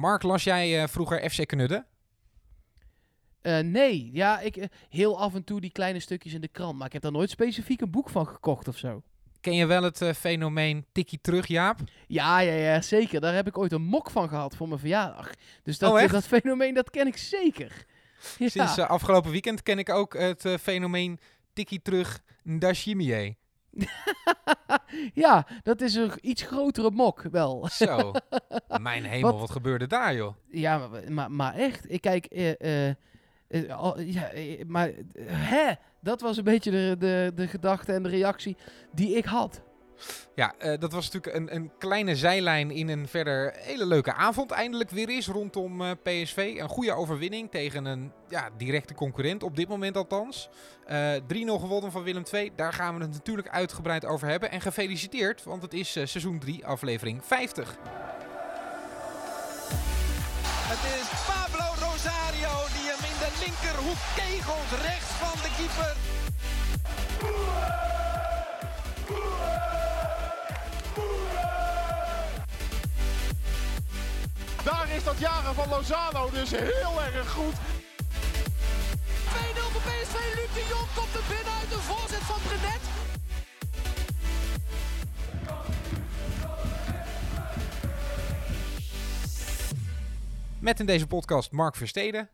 Mark, las jij eh, vroeger FC Knudden? Eh, nee, ja, ik, eh, heel af en toe die kleine stukjes in de krant. Maar ik heb daar nooit specifiek een boek van gekocht of zo. Ken je wel het fenomeen tikkie terug, Jaap? Ja, ja, ja, zeker. Daar heb ik ooit een mok van gehad voor mijn verjaardag. Dus dat, Oh, echt? dat fenomeen, dat ken ik zeker. Ja, Sinds afgelopen weekend ken ik ook het fenomeen tikkie terug Ndashimie. ja, dat is een iets grotere mok wel. Zo. Mijn hemel, Wat? wat gebeurde daar, joh? Ja, maar, maar, echt. Ik kijk, al- ja, maar hè? Dat was een beetje de, de, de gedachte en de reactie die ik had. Ja, eh, dat was natuurlijk een, een kleine zijlijn in een verder hele leuke avond. Eindelijk weer is rondom eh, PSV. Een goede overwinning tegen een ja, directe concurrent, op dit moment althans. Eh 3-0 gewonnen van Willem II. Daar gaan we het natuurlijk uitgebreid over hebben. En gefeliciteerd, want het is seizoen 3, aflevering 50. Het is Pablo Rosario die hem in de linkerhoek kegelt rechts van de keeper. Daar is dat jaren van Lozano dus heel erg goed. 2-0 voor PSV. Luc de Jong komt er binnen uit de voorzet van Brenet. Met in deze podcast Mark Versteden.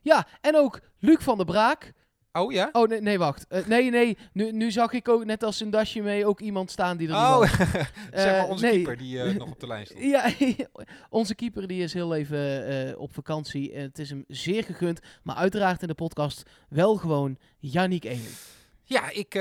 Ja, en ook Luc van der Braak. Oh ja? Oh, nee, nee wacht. Eh, nee, nee. Nu, nu zag ik ook, net als een dasje mee, ook iemand staan die er Oh, zeg maar Eh, onze nee. keeper die eh, nog op de lijn stond. Ja, onze keeper die is heel even op vakantie. En het is hem zeer gegund. Maar uiteraard in de podcast wel gewoon Yannick Elen. Ja, ik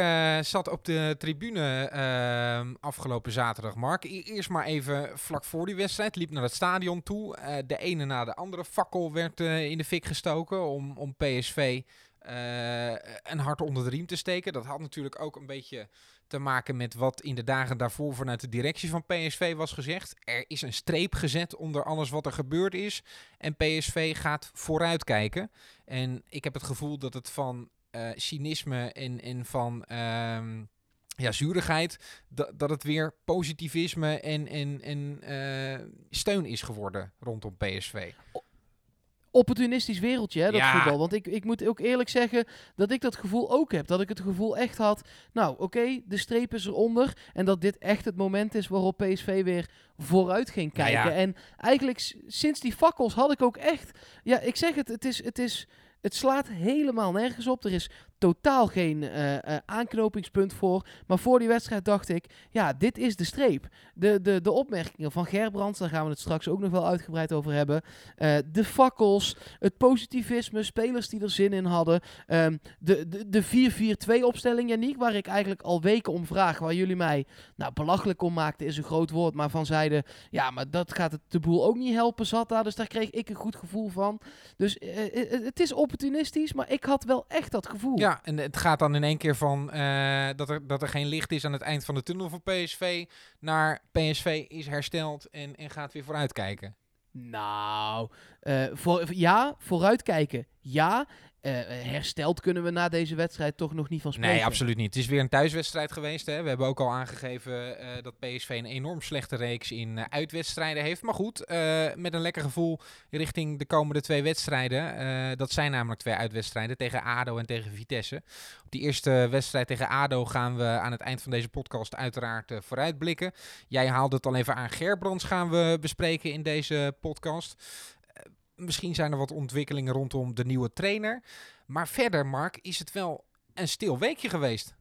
zat op de tribune ehm, afgelopen zaterdag, Mark. E- eerst maar even vlak voor die wedstrijd. Liep naar het stadion toe. De ene na de andere fakkel werd in de fik gestoken om, om PSV eh, een hart onder de riem te steken. Dat had natuurlijk ook een beetje te maken met wat in de dagen daarvoor vanuit de directie van PSV was gezegd. Er is een streep gezet onder alles wat er gebeurd is. En PSV gaat vooruitkijken. En ik heb het gevoel dat het van eh, cynisme en, en van ehm, ja, zuurigheid, dat, dat het weer positivisme en, en, en eh, steun is geworden rondom PSV. Opportunistisch wereldje, hè, dat Ja. voetbal. Want ik, ik moet ook eerlijk zeggen dat ik dat gevoel ook heb. Dat ik het gevoel echt had, nou oké, de streep is eronder. En dat dit echt het moment is waarop PSV weer vooruit ging Nou kijken. ja. En eigenlijk sinds die fakkels had ik ook echt... Ja, ik zeg het, het is... Het is het slaat helemaal nergens op. Er is totaal geen eh, eh, aanknopingspunt voor. Maar voor die wedstrijd dacht ik, ja, dit is de streep. De, de, de opmerkingen van Gerbrands, daar gaan we het straks ook nog wel uitgebreid over hebben. Eh, de fakkels, het positivisme, spelers die er zin in hadden. Ehm, de de, de 4-4-2 opstelling, Janiek, waar ik eigenlijk al weken om vraag. Waar jullie mij nou, belachelijk om maakten, is een groot woord. Maar van zeiden, ja, maar dat gaat het de boel ook niet helpen, zat daar. Dus daar kreeg ik een goed gevoel van. Dus het is opportunistisch, maar ik had wel echt dat gevoel. En het gaat dan in één keer van eh, dat, er, dat er geen licht is aan het eind van de tunnel voor PSV, naar PSV is hersteld en, en gaat weer vooruitkijken. Nou, eh, voor, ja, vooruitkijken. Ja, Eh, hersteld kunnen we na deze wedstrijd toch nog niet van spreken. Nee, absoluut niet. Het is weer een thuiswedstrijd geweest. Hè. We hebben ook al aangegeven eh, dat PSV een enorm slechte reeks in uitwedstrijden heeft. Maar goed, met een lekker gevoel richting de komende twee wedstrijden. Dat zijn namelijk twee uitwedstrijden tegen ADO en tegen Vitesse. Op die eerste wedstrijd tegen ADO gaan we aan het eind van deze podcast uiteraard vooruitblikken. Jij haalde het al even aan. Gerbrands gaan we bespreken in deze podcast. Misschien zijn er wat ontwikkelingen rondom de nieuwe trainer. Maar verder, Mark, is het wel een stil weekje geweest.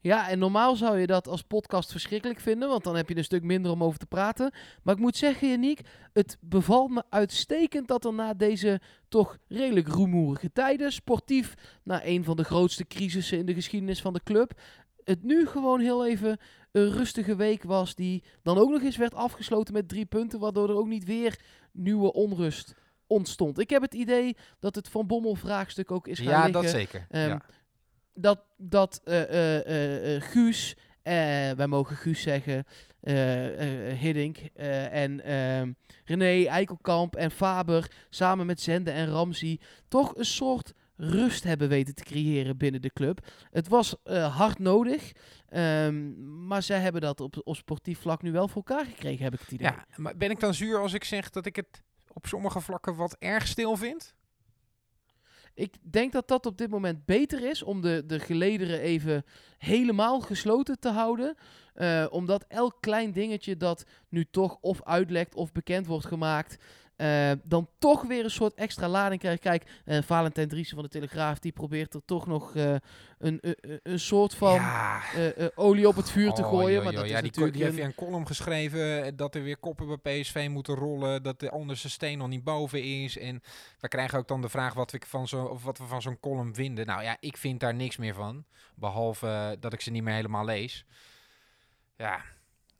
Ja, en normaal zou je dat als podcast verschrikkelijk vinden, want dan heb je een stuk minder om over te praten. Maar ik moet zeggen, Janiek, het bevalt me uitstekend dat er na deze toch redelijk rumoerige tijden, sportief, na een van de grootste crisissen in de geschiedenis van de club, het nu gewoon heel even een rustige week was, die dan ook nog eens werd afgesloten met drie punten, waardoor er ook niet weer nieuwe onrust ontstond. Ik heb het idee dat het Van Bommel vraagstuk ook is gaan Ja, liggen dat zeker. Ehm, ja. dat, dat eh, eh, eh, eh, Guus, wij mogen Guus zeggen, Hiddink en ehm, René Eikelkamp en Faber samen met Zende en Ramsey toch een soort rust hebben weten te creëren binnen de club. Het was eh, hard nodig, ehm, maar zij hebben dat op, op sportief vlak nu wel voor elkaar gekregen, heb ik het idee. Ja, maar ben ik dan zuur als ik zeg dat ik het op sommige vlakken wat erg stil vind? Ik denk dat dat op dit moment beter is om de, de gelederen even helemaal gesloten te houden. Eh, omdat elk klein dingetje dat nu toch of uitlekt of bekend wordt gemaakt, eh, dan toch weer een soort extra lading krijgt. Kijk, uh, Valentijn Driessen van de Telegraaf, die probeert er toch nog uh, een, een, een soort van Ja. olie op het vuur te Oh, gooien. joh, maar dat is natuurlijk die heeft een- column geschreven eh, dat er weer koppen bij PSV moeten rollen, dat de onderste steen nog niet boven is. En we krijgen ook dan de vraag wat we van, zo, of wat we van zo'n column vinden. Nou ja, ik vind daar niks meer van, behalve eh, dat ik ze niet meer helemaal lees. Ja.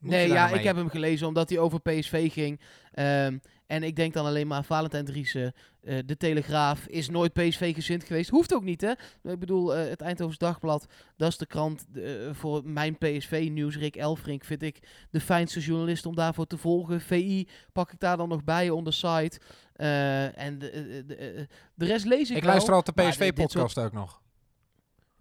Nee, ja, nou ik heb hem gelezen omdat hij over PSV ging. Ehm, en ik denk dan alleen maar Valentijn Driessen, eh, de Telegraaf, is nooit PSV-gezind geweest. Hoeft ook niet, hè? Ik bedoel, eh, het Eindhovens Dagblad, dat is de krant eh, voor mijn PSV-nieuws. Rick Elfrink vind ik de fijnste journalist om daarvoor te volgen. VI pak ik daar dan nog bij on the site. En de, de, de, de rest lees ik Ik wel, luister altijd de PSV-podcast ook nog.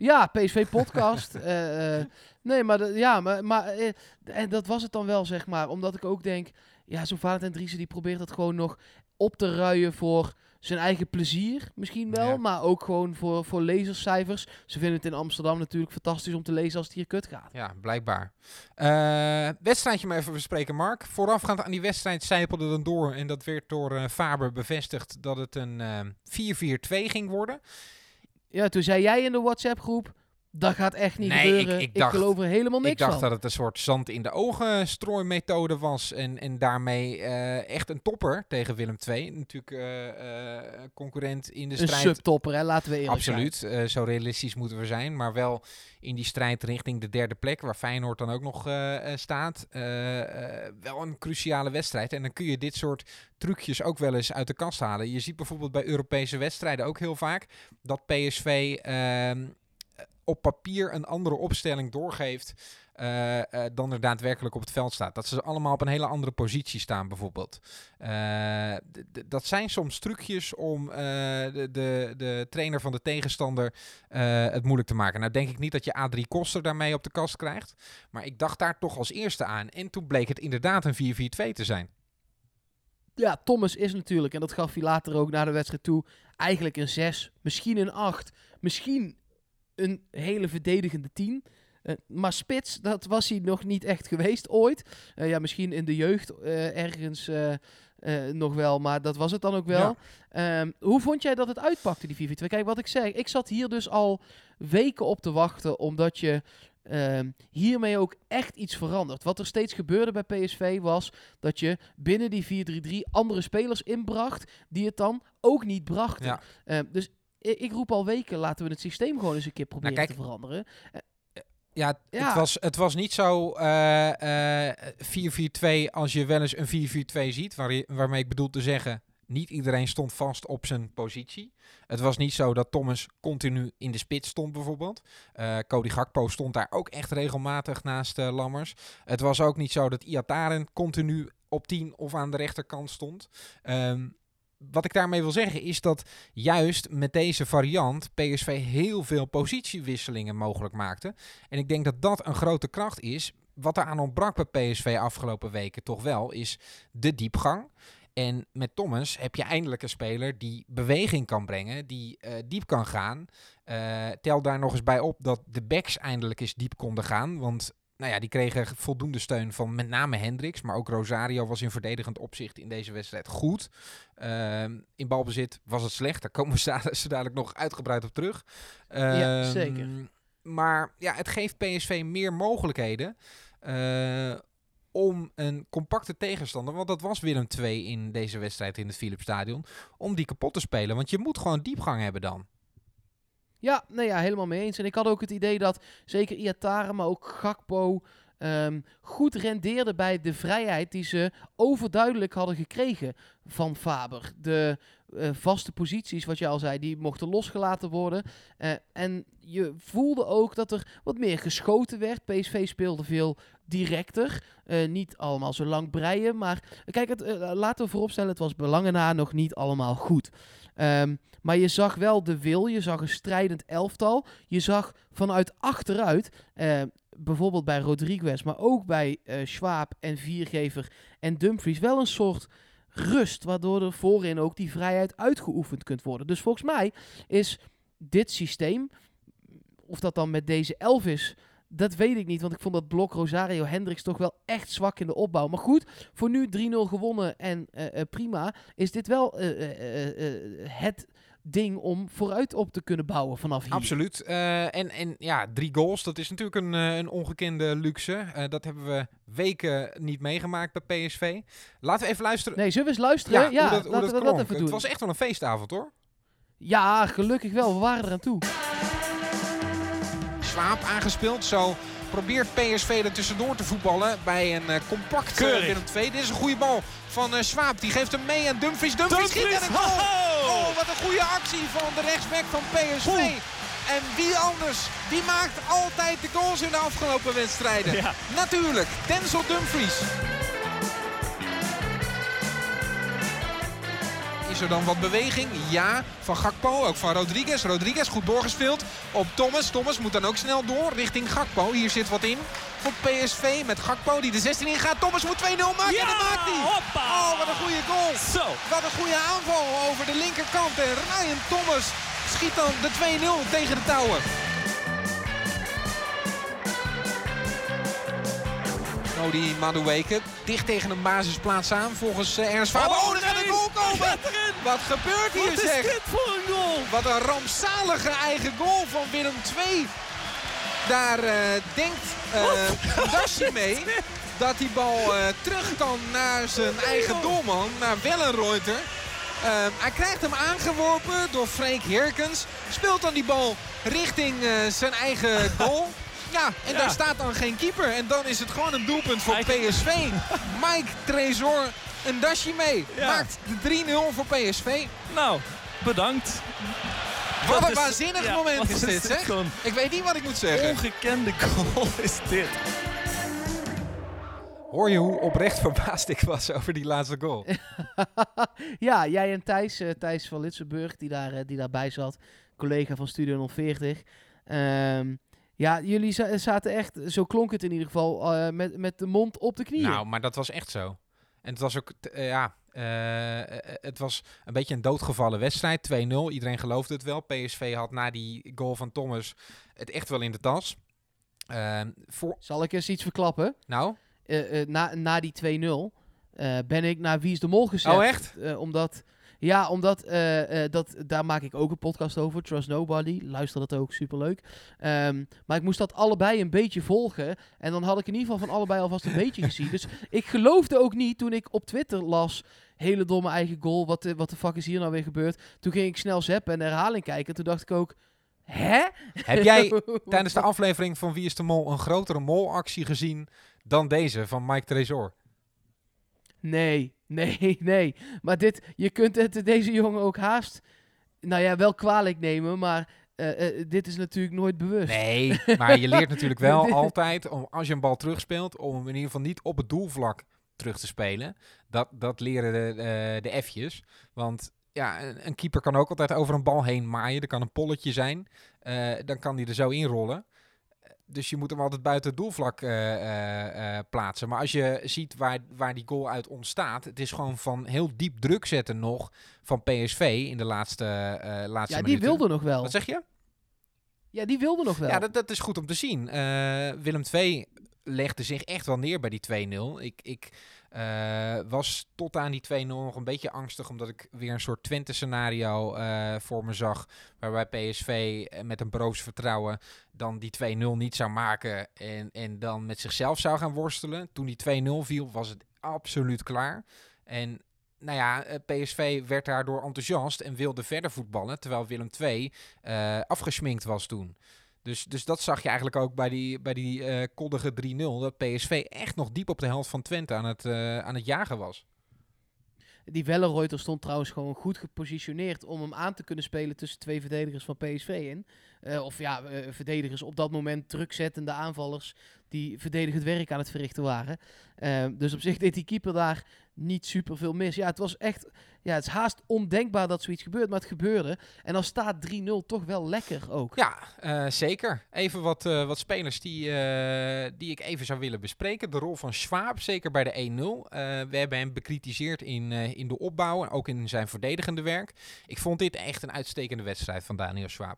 Ja, PSV-podcast. eh, eh, nee, maar, de- ja, maar, maar eh, en dat was het dan wel, zeg maar. Omdat ik ook denk, ja, zo'n Valentijn Driessen die probeert dat gewoon nog op te ruien voor zijn eigen plezier misschien wel. Ja. Maar ook gewoon voor, voor lezerscijfers. Ze vinden het in Amsterdam natuurlijk fantastisch om te lezen als het hier kut gaat. Ja, blijkbaar. Wedstrijdje maar even bespreken, Mark. Voorafgaand aan die wedstrijd zijpelde dan door. En dat werd door Faber bevestigd dat het een eh, 4-4-2 ging worden. Ja, toen zei jij in de WhatsApp-groep, dat gaat echt niet Nee, ik- gebeuren. ik dacht- geloof er helemaal niks Ik dacht van. dat het een soort zand in de ogen strooimethode was. En, en daarmee eh, echt een topper tegen Willem II. Natuurlijk eh, eh, concurrent in de Een strijd. subtopper, hè? laten we eerlijk zijn. Absoluut, zo realistisch moeten we zijn. Maar wel in die strijd richting de derde plek, waar Feyenoord dan ook nog staat. wel een cruciale wedstrijd. En dan kun je dit soort trucjes ook wel eens uit de kast halen. Je ziet bijvoorbeeld bij Europese wedstrijden ook heel vaak dat PSV ehm, op papier een andere opstelling doorgeeft. eh, eh, dan er daadwerkelijk op het veld staat. Dat ze allemaal op een hele andere positie staan, bijvoorbeeld. Eh, dat zijn soms trucjes om de, de, de trainer van de tegenstander het moeilijk te maken. Nou denk ik niet dat je A3 Koster daarmee op de kast krijgt. Maar ik dacht daar toch als eerste aan. En toen bleek het inderdaad een 4-4-2 te zijn. Ja, Thomas is natuurlijk, en dat gaf hij later ook na de wedstrijd toe, eigenlijk een 6, misschien een 8, misschien een hele verdedigende 10. Eh, maar spits, dat was hij nog niet echt geweest ooit. Eh, ja, misschien in de jeugd eh, ergens nog wel, maar dat was het dan ook wel. Ehm, hoe vond jij dat het uitpakte, die 4-4-2? Kijk, wat ik zeg, ik zat hier dus al weken op te wachten, omdat je ehm, hiermee ook echt iets verandert. Wat er steeds gebeurde bij PSV was dat je binnen die 4-3-3 andere spelers inbracht, die het dan ook niet brachten. Ja. Ehm, dus ik, roep al weken, laten we het systeem gewoon eens een keer proberen kijk, te veranderen. Ja, Ja. Het, was, het was niet zo eh, eh, 4-4-2 als je wel eens een 4-4-2 ziet. Waar je, waarmee ik bedoel te zeggen, niet iedereen stond vast op zijn positie. Het was niet zo dat Thomas continu in de spits stond bijvoorbeeld. Eh, Cody Gakpo stond daar ook echt regelmatig naast eh, Lammers. Het was ook niet zo dat Iataren continu op 10 of aan de rechterkant stond. Ehm, wat ik daarmee wil zeggen is dat juist met deze variant PSV heel veel positiewisselingen mogelijk maakte. En ik denk dat dat een grote kracht is. Wat er aan ontbrak bij PSV afgelopen weken toch wel, is de diepgang. En met Thomas heb je eindelijk een speler die beweging kan brengen, die eh, diep kan gaan. Eh, tel daar nog eens bij op dat de backs eindelijk eens diep konden gaan. Want nou ja, die kregen voldoende steun van met name Hendricks. Maar ook Rosario was in verdedigend opzicht in deze wedstrijd goed. Ehm, in balbezit was het slecht. Daar komen we zo dadelijk nog uitgebreid op terug. Ja, Ehm, zeker. Maar ja, het geeft PSV meer mogelijkheden eh, om een compacte tegenstander, want dat was Willem II in deze wedstrijd in het Philipsstadion, om die kapot te spelen. Want je moet gewoon diepgang hebben dan. Ja, nee, ja, helemaal mee eens. En ik had ook het idee dat zeker Iatare, maar ook Gakpo ehm, goed rendeerden bij de vrijheid die ze overduidelijk hadden gekregen van Faber. De eh, vaste posities, wat je al zei, die mochten losgelaten worden. Eh, en je voelde ook dat er wat meer geschoten werd. PSV speelde veel directer. Eh, niet allemaal zo lang breien. Maar kijk, het, eh, laten we vooropstellen, het was belangen na nog niet allemaal goed. Ehm, maar je zag wel de wil, je zag een strijdend elftal. Je zag vanuit achteruit, eh, bijvoorbeeld bij Rodriguez, maar ook bij Schwab en Viergever en Dumfries, wel een soort rust, waardoor er voorin ook die vrijheid uitgeoefend kunt worden. Dus volgens mij is dit systeem, of dat dan met deze elf is, dat weet ik niet, want ik vond dat blok Rosario Hendricks toch wel echt zwak in de opbouw. Maar goed, voor nu 3-0 gewonnen en eh, eh, prima, is dit wel eh, het ding om vooruit op te kunnen bouwen vanaf hier. Absoluut. En, en ja, drie goals, dat is natuurlijk een, een ongekende luxe. Dat hebben we weken niet meegemaakt bij PSV. Laten we even luisteren. Nee, zullen we eens luisteren? Ja, hoe dat, hoe laten dat we dat even doen. Het was echt wel een feestavond hoor. Ja, gelukkig wel. We waren eraan toe. Swaap aangespeeld. Zo probeert PSV er tussendoor te voetballen bij een eh, compact uh, Keurig. Willem II. Dit is een goede bal van eh Swaap. Die geeft hem mee aan Dumfries. Dumfries, schiet Dumfries, en een goal. Oh, wat een goede actie van de rechtsback van PSV. En wie anders? Die maakt altijd de goals in de afgelopen wedstrijden. Ja. Natuurlijk, Denzel Dumfries. Is er dan wat beweging? Ja, van Gakpo, ook van Rodriguez. Rodriguez goed doorgespeeld op Thomas. Thomas moet dan ook snel door richting Gakpo. Hier zit wat in voor PSV met Gakpo die de 16 in gaat. Thomas moet 2-0 maken Ja, en dat maakt hij. hoppa. Oh, wat een goede goal. Zo. Wat een goede aanval over de linkerkant. En Ryan Thomas schiet dan de 2-0 tegen de touwen. Nodi Madueke dicht tegen een basisplaats aan volgens uh, Ernst Faber. Oh, er gaat een goal komen! Wat gebeurt hier Wat is zeg? dit voor een goal? Wat een rampzalige eigen goal van Willem II. Daar eh, denkt uh, Dashi mee dat die bal uh, terug kan naar zijn eigen doelman, naar Wellenreuter. Uh, hij krijgt hem aangeworpen door Freek Herkens. Speelt dan die bal richting uh, zijn eigen goal. Ja, en Ja. daar staat dan geen keeper. En dan is het gewoon een doelpunt voor PSV. Mike Trezor en Dashi mee. Ja. Maakt de 3-0 voor PSV. Nou, bedankt. Wat Dat een is- waanzinnig ja, moment is dit, zeg. Gewoon Ik weet niet wat ik moet zeggen. ongekende goal is dit. Hoor je hoe oprecht verbaasd ik was over die laatste goal? ja, jij en Thijs, eh, Thijs van Litsenburg, die, daar, eh, die daarbij zat. Collega van Studio 040. Ehm, ja, jullie za- zaten echt, zo klonk het in ieder geval, eh, met, met de mond op de knieën. Nou, maar dat was echt zo. En het was ook, eh, ja, eh, het was een beetje een doodgevallen wedstrijd. 2-0, iedereen geloofde het wel. PSV had na die goal van Thomas het echt wel in de tas. Ehm, voor, Zal ik eens iets verklappen? nou, na, na die 2-0 eh, ben ik naar Wie is de Mol gezet. oh echt? Omdat, ja, omdat eh, eh, dat, daar maak ik ook een podcast over. Trust Nobody. Luister dat ook, superleuk. Ehm, maar ik moest dat allebei een beetje volgen. En dan had ik in ieder geval van allebei alvast een beetje gezien. Dus ik geloofde ook niet toen ik op Twitter las... Hele domme eigen goal. Wat de, wat de fuck is hier nou weer gebeurd? Toen ging ik snel zappen en de herhaling kijken. Toen dacht ik ook... Hè? Heb jij tijdens de aflevering van Wie is de Mol een grotere molactie gezien dan deze van Mike Trezor? Nee, nee, nee. Maar dit, je kunt het deze jongen ook haast, nou ja, wel kwalijk nemen, maar eh, eh, dit is natuurlijk nooit bewust. Nee, maar je leert natuurlijk wel altijd, om, als je een bal terugspeelt, om hem in ieder geval niet op het doelvlak terug te spelen. Dat, dat leren de, eh, de F'jes. Want ja, een, een keeper kan ook altijd over een bal heen maaien. Er kan een polletje zijn. Dan kan die er zo inrollen. Dus je moet hem altijd buiten het doelvlak eh, eh, eh, plaatsen. Maar als je ziet waar, waar die goal uit ontstaat, het is gewoon van heel diep druk zetten nog van PSV in de laatste, laatste ja, die minuten. wilde nog wel. Wat zeg je? Ja, die wilde nog wel. Ja, dat, dat is goed om te zien. Willem II legde zich echt wel neer bij die 2-0. Ik, ik eh, was tot aan die 2-0 nog een beetje angstig, omdat ik weer een soort Twente-scenario eh, voor me zag. Waarbij PSV eh, met een broos vertrouwen dan die 2-0 niet zou maken en, en dan met zichzelf zou gaan worstelen. Toen die 2-0 viel, was het absoluut klaar. En nou ja, PSV werd daardoor enthousiast en wilde verder voetballen, terwijl Willem II eh afgesminkt was toen. Dus, dus dat zag je eigenlijk ook bij die, bij die eh, koddige 3-0. Dat PSV echt nog diep op de helft van Twente aan het, eh, aan het jagen was. Die Wellenreuter stond trouwens gewoon goed gepositioneerd om hem aan te kunnen spelen tussen twee verdedigers van PSV in. Eh, of ja, eh, verdedigers op dat moment drukzettende aanvallers die verdedigend werk aan het verrichten waren. Ehm, dus op zich deed die keeper daar niet super veel mis. Ja, het was echt, ja, het is haast ondenkbaar dat zoiets gebeurt, maar het gebeurde. En dan staat 3-0 toch wel lekker ook. Ja, eh, zeker. Even wat, wat spelers die, die ik even zou willen bespreken. De rol van Schwab, zeker bij de 1-0. Eh, we hebben hem bekritiseerd in, in de opbouw en ook in zijn verdedigende werk. Ik vond dit echt een uitstekende wedstrijd van Daniel Schwab.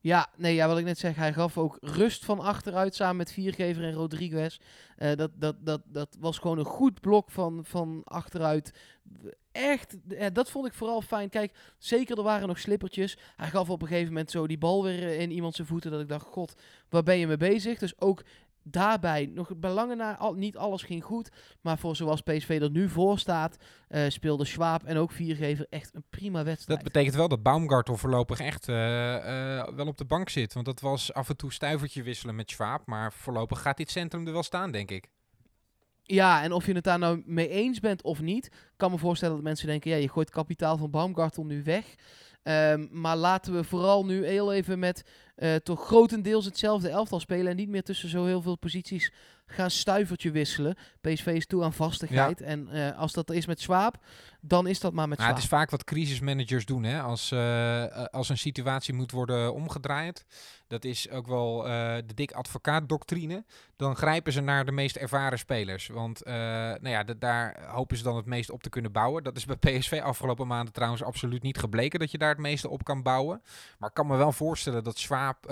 Ja, nee, ja, wat ik net zeg, hij gaf ook rust van achteruit samen met Viergever en Rodriguez. Eh, dat, dat, dat, dat was gewoon een goed blok van, van achteruit. Echt, eh, dat vond ik vooral fijn. Kijk, zeker er waren nog slippertjes. Hij gaf op een gegeven moment zo die bal weer eh, in iemand zijn voeten. Dat ik dacht, god, waar ben je mee bezig? Dus ook daarbij, nog bij lange na, al, niet alles ging goed. Maar voor zoals PSV er nu voor staat, eh, speelde Schwab en ook Viergever echt een prima wedstrijd. Dat betekent wel dat Baumgartel voorlopig echt eh, eh, wel op de bank zit. Want dat was af en toe stuivertje wisselen met Schwab. Maar voorlopig gaat dit centrum er wel staan, denk ik. Ja, en of je het daar nou mee eens bent of niet, kan me voorstellen dat mensen denken, ja, je gooit kapitaal van Baumgartel nu weg. Ehm, maar laten we vooral nu heel even met toch grotendeels hetzelfde elftal spelen en niet meer tussen zo heel veel posities gaan stuivertje wisselen. PSV is toe aan vastigheid en eh, als dat is met Swaap, dan is dat maar met Nou, Swaap. het is vaak wat crisismanagers doen. Hè? Als, eh, als een situatie moet worden omgedraaid. Dat is ook wel eh, de dik advocaat doctrine. Dan grijpen ze naar de meest ervaren spelers. Want nou ja, da- daar hopen ze dan het meest op te kunnen bouwen. Dat is bij PSV afgelopen maanden trouwens absoluut niet gebleken. Dat je daar het meeste op kan bouwen. Maar ik kan me wel voorstellen dat Swaap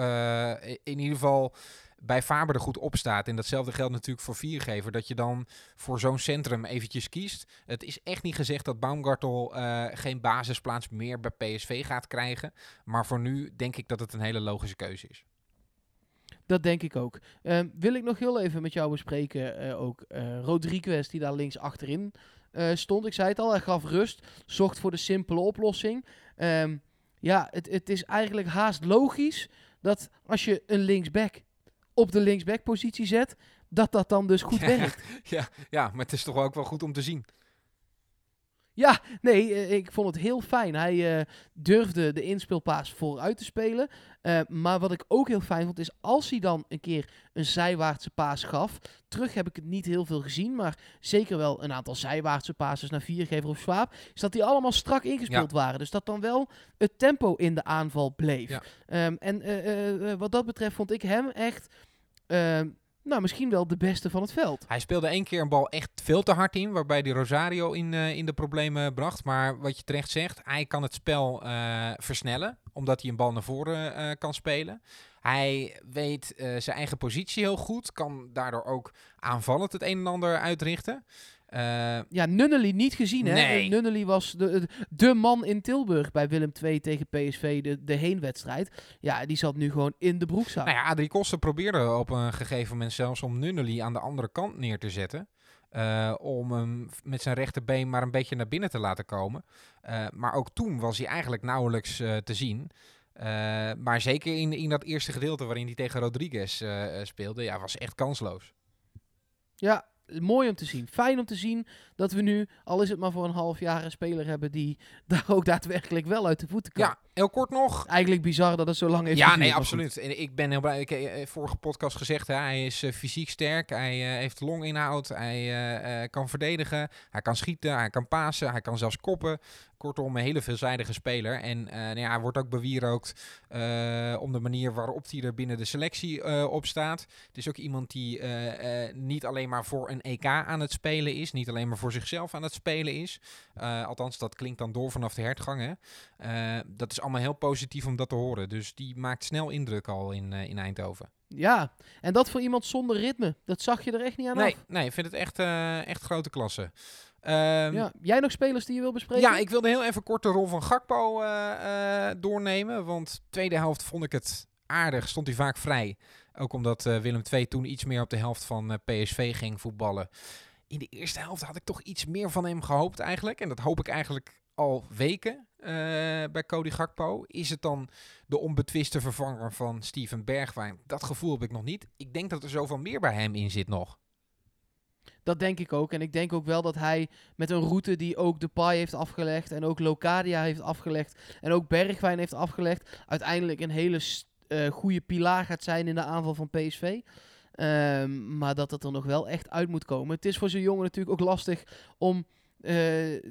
in ieder geval bij Faber er goed op staat. En datzelfde geldt natuurlijk voor Viergever. Dat je dan voor zo'n centrum eventjes kiest. Het is echt niet gezegd dat Baumgartel eh, geen basisplaats meer bij PSV gaat krijgen. Maar voor nu denk ik dat het een hele logische keuze is. Dat denk ik ook. Ehm, wil ik nog heel even met jou bespreken, eh, ook eh, Rodriguez die daar links achterin stond. Ik zei het al, hij gaf rust, zocht voor de simpele oplossing. Ehm, ja, het, het is eigenlijk haast logisch dat als je een linksback op de linksback positie zet, dat dat dan dus goed Ja. werkt. Ja, ja, maar het is toch ook wel goed om te zien. Ja, nee, eh, ik vond het heel fijn. Hij eh, durfde de inspeelpaas vooruit te spelen. Eh, maar wat ik ook heel fijn vond, is als hij dan een keer een zijwaartse paas gaf. Terug heb ik het niet heel veel gezien, maar zeker wel een aantal zijwaartse passes naar Viergever of Swaap. Is dat die allemaal strak ingespeeld waren. Dus dat dan wel het tempo in de aanval bleef. Ja. Ehm, en wat dat betreft vond ik hem echt, ehm, nou misschien wel de beste van het veld. Hij speelde één keer een bal echt veel te hard in, waarbij die Rosario in, eh, in de problemen bracht. Maar wat je terecht zegt, hij kan het spel eh, versnellen, omdat hij een bal naar voren eh, kan spelen. Hij weet zijn eigen positie heel goed, kan daardoor ook aanvallend het een en ander uitrichten. Eh, Ja, Nunnely niet gezien, hè? Nee. Nunnely was de, de, de man in Tilburg bij Willem II tegen PSV, de, de heenwedstrijd. Ja, die zat nu gewoon in de broekzak. Nou ja, Adrie Koster probeerde op een gegeven moment zelfs om Nunnely aan de andere kant neer te zetten. eh, om hem met zijn rechterbeen maar een beetje naar binnen te laten komen. Eh, maar ook toen was hij eigenlijk nauwelijks te zien. Maar zeker in, in dat eerste gedeelte waarin hij tegen Rodriguez speelde, ja, was echt kansloos. Ja, mooi om te zien. Fijn om te zien dat we nu, al is het maar voor een half jaar, een speler hebben die daar ook daadwerkelijk wel uit de voeten kan. Ja, heel kort nog. Eigenlijk bizar dat het zo lang heeft Ja, nee, absoluut. En ik ben heel blij. Ik heb eh, vorige podcast gezegd, hè, hij is eh, fysiek sterk. Hij eh, heeft longinhoud. Hij eh, eh, kan verdedigen. Hij kan schieten. Hij kan pasen. Hij kan zelfs koppen. Kortom, een hele veelzijdige speler. En eh, nou ja, hij wordt ook bewierookt eh, om de manier waarop hij er binnen de selectie eh, op staat. Het is ook iemand die niet alleen maar voor een EK aan het spelen is. Niet alleen maar voor zichzelf aan het spelen is. Althans, dat klinkt dan door vanaf de hertgang. Hè. Eh, dat is allemaal heel positief om dat te horen. Dus die maakt snel indruk al in, in Eindhoven. Ja, en dat voor iemand zonder ritme. Dat zag je er echt niet aan Nee, af. nee, ik vind het echt, echt grote klasse. Ehm, Ja. Jij nog spelers die je wil bespreken? ja, ik wilde heel even kort de rol van Gakpo eh, eh, doornemen. Want tweede helft vond ik het aardig. Stond hij vaak vrij. Ook omdat eh, Willem II toen iets meer op de helft van PSV ging voetballen. In de eerste helft had ik toch iets meer van hem gehoopt eigenlijk. En dat hoop ik eigenlijk al weken bij Cody Gakpo. Is het dan de onbetwiste vervanger van Steven Bergwijn? Dat gevoel heb ik nog niet. Ik denk dat er zoveel meer bij hem in zit nog. Dat denk ik ook. En ik denk ook wel dat hij met een route die ook Depay heeft afgelegd en ook Locadia heeft afgelegd en ook Bergwijn heeft afgelegd, uiteindelijk een hele eh, goede pilaar gaat zijn in de aanval van PSV. Ehm, maar dat het er nog wel echt uit moet komen. Het is voor zo'n jongen natuurlijk ook lastig om eh,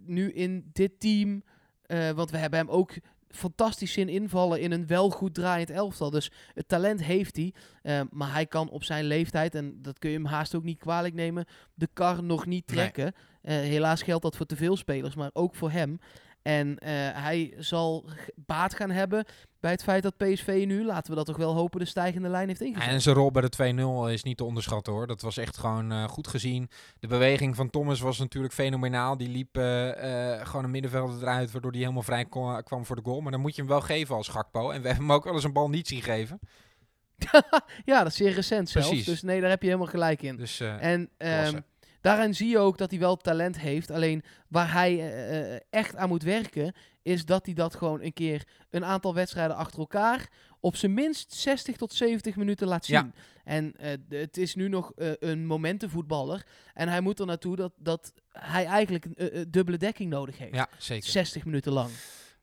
nu in dit team... eh, want we hebben hem ook fantastisch zien invallen in een wel goed draaiend elftal. Dus het talent heeft hij. eh, maar hij kan op zijn leeftijd, en dat kun je hem haast ook niet kwalijk nemen, de kar nog niet Nee. trekken. Eh, helaas geldt dat voor te veel spelers, maar ook voor hem. En eh, hij zal baat gaan hebben bij het feit dat PSV nu, laten we dat toch wel hopen, de stijgende lijn heeft ingezet. En zijn rol bij de 2-0 is niet te onderschatten hoor. Dat was echt gewoon eh, goed gezien. De beweging van Thomas was natuurlijk fenomenaal. Die liep eh, gewoon een middenvelder eruit, waardoor hij helemaal vrij kon- kwam voor de goal. Maar dan moet je hem wel geven als Gakpo. En we hebben hem ook wel eens een bal niet zien geven. ja, dat is zeer recent zelfs. Precies. Dus nee, daar heb je helemaal gelijk in. Dus En. Daarin zie je ook dat hij wel talent heeft. Alleen waar hij eh, eh, echt aan moet werken, is dat hij dat gewoon een keer een aantal wedstrijden achter elkaar op zijn minst 60 tot 70 minuten laat zien. Ja. En eh, het is nu nog een momentenvoetballer. En hij moet er naartoe dat, dat hij eigenlijk een dubbele dekking nodig heeft. ja, zeker. 60 minuten lang.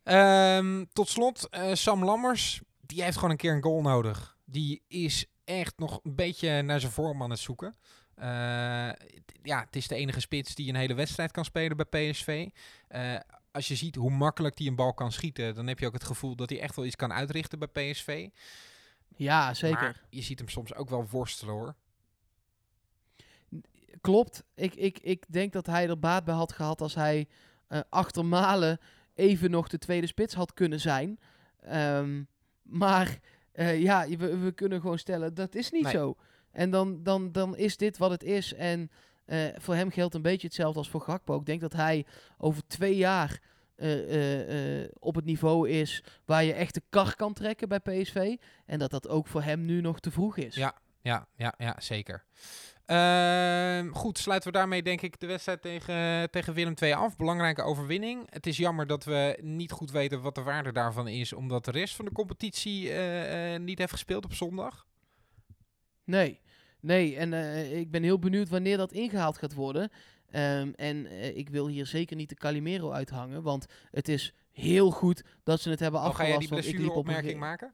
Ehm, tot slot, Sam Lammers. Die heeft gewoon een keer een goal nodig. Die is echt nog een beetje naar zijn vorm aan het zoeken. Eh, ja, het is de enige spits die een hele wedstrijd kan spelen bij PSV. Eh, als je ziet hoe makkelijk hij een bal kan schieten, dan heb je ook het gevoel dat hij echt wel iets kan uitrichten bij PSV. Ja, zeker. Maar je ziet hem soms ook wel worstelen hoor. Klopt. Ik, ik, ik denk dat hij er baat bij had gehad als hij eh achter Malen even nog de tweede spits had kunnen zijn. Ehm, maar ja, we, we kunnen gewoon stellen, dat is niet Nee. zo. En dan, dan, dan is dit wat het is. En eh, voor hem geldt een beetje hetzelfde als voor Gakpo. Ik denk dat hij over twee jaar eh, eh, op het niveau is waar je echt de kar kan trekken bij PSV. En dat dat ook voor hem nu nog te vroeg is. Ja, ja, ja, ja zeker. Ehm, goed, sluiten we daarmee denk ik de wedstrijd tegen, tegen Willem II af. Belangrijke overwinning. Het is jammer dat we niet goed weten wat de waarde daarvan is, omdat de rest van de competitie niet heeft gespeeld op zondag. Nee, nee. En eh, ik ben heel benieuwd wanneer dat ingehaald gaat worden. Ehm, en eh, ik wil hier zeker niet de Calimero uithangen, want het is heel goed dat ze het hebben Oh, ga afgelast. jij die liep op een blessureopmerking maken?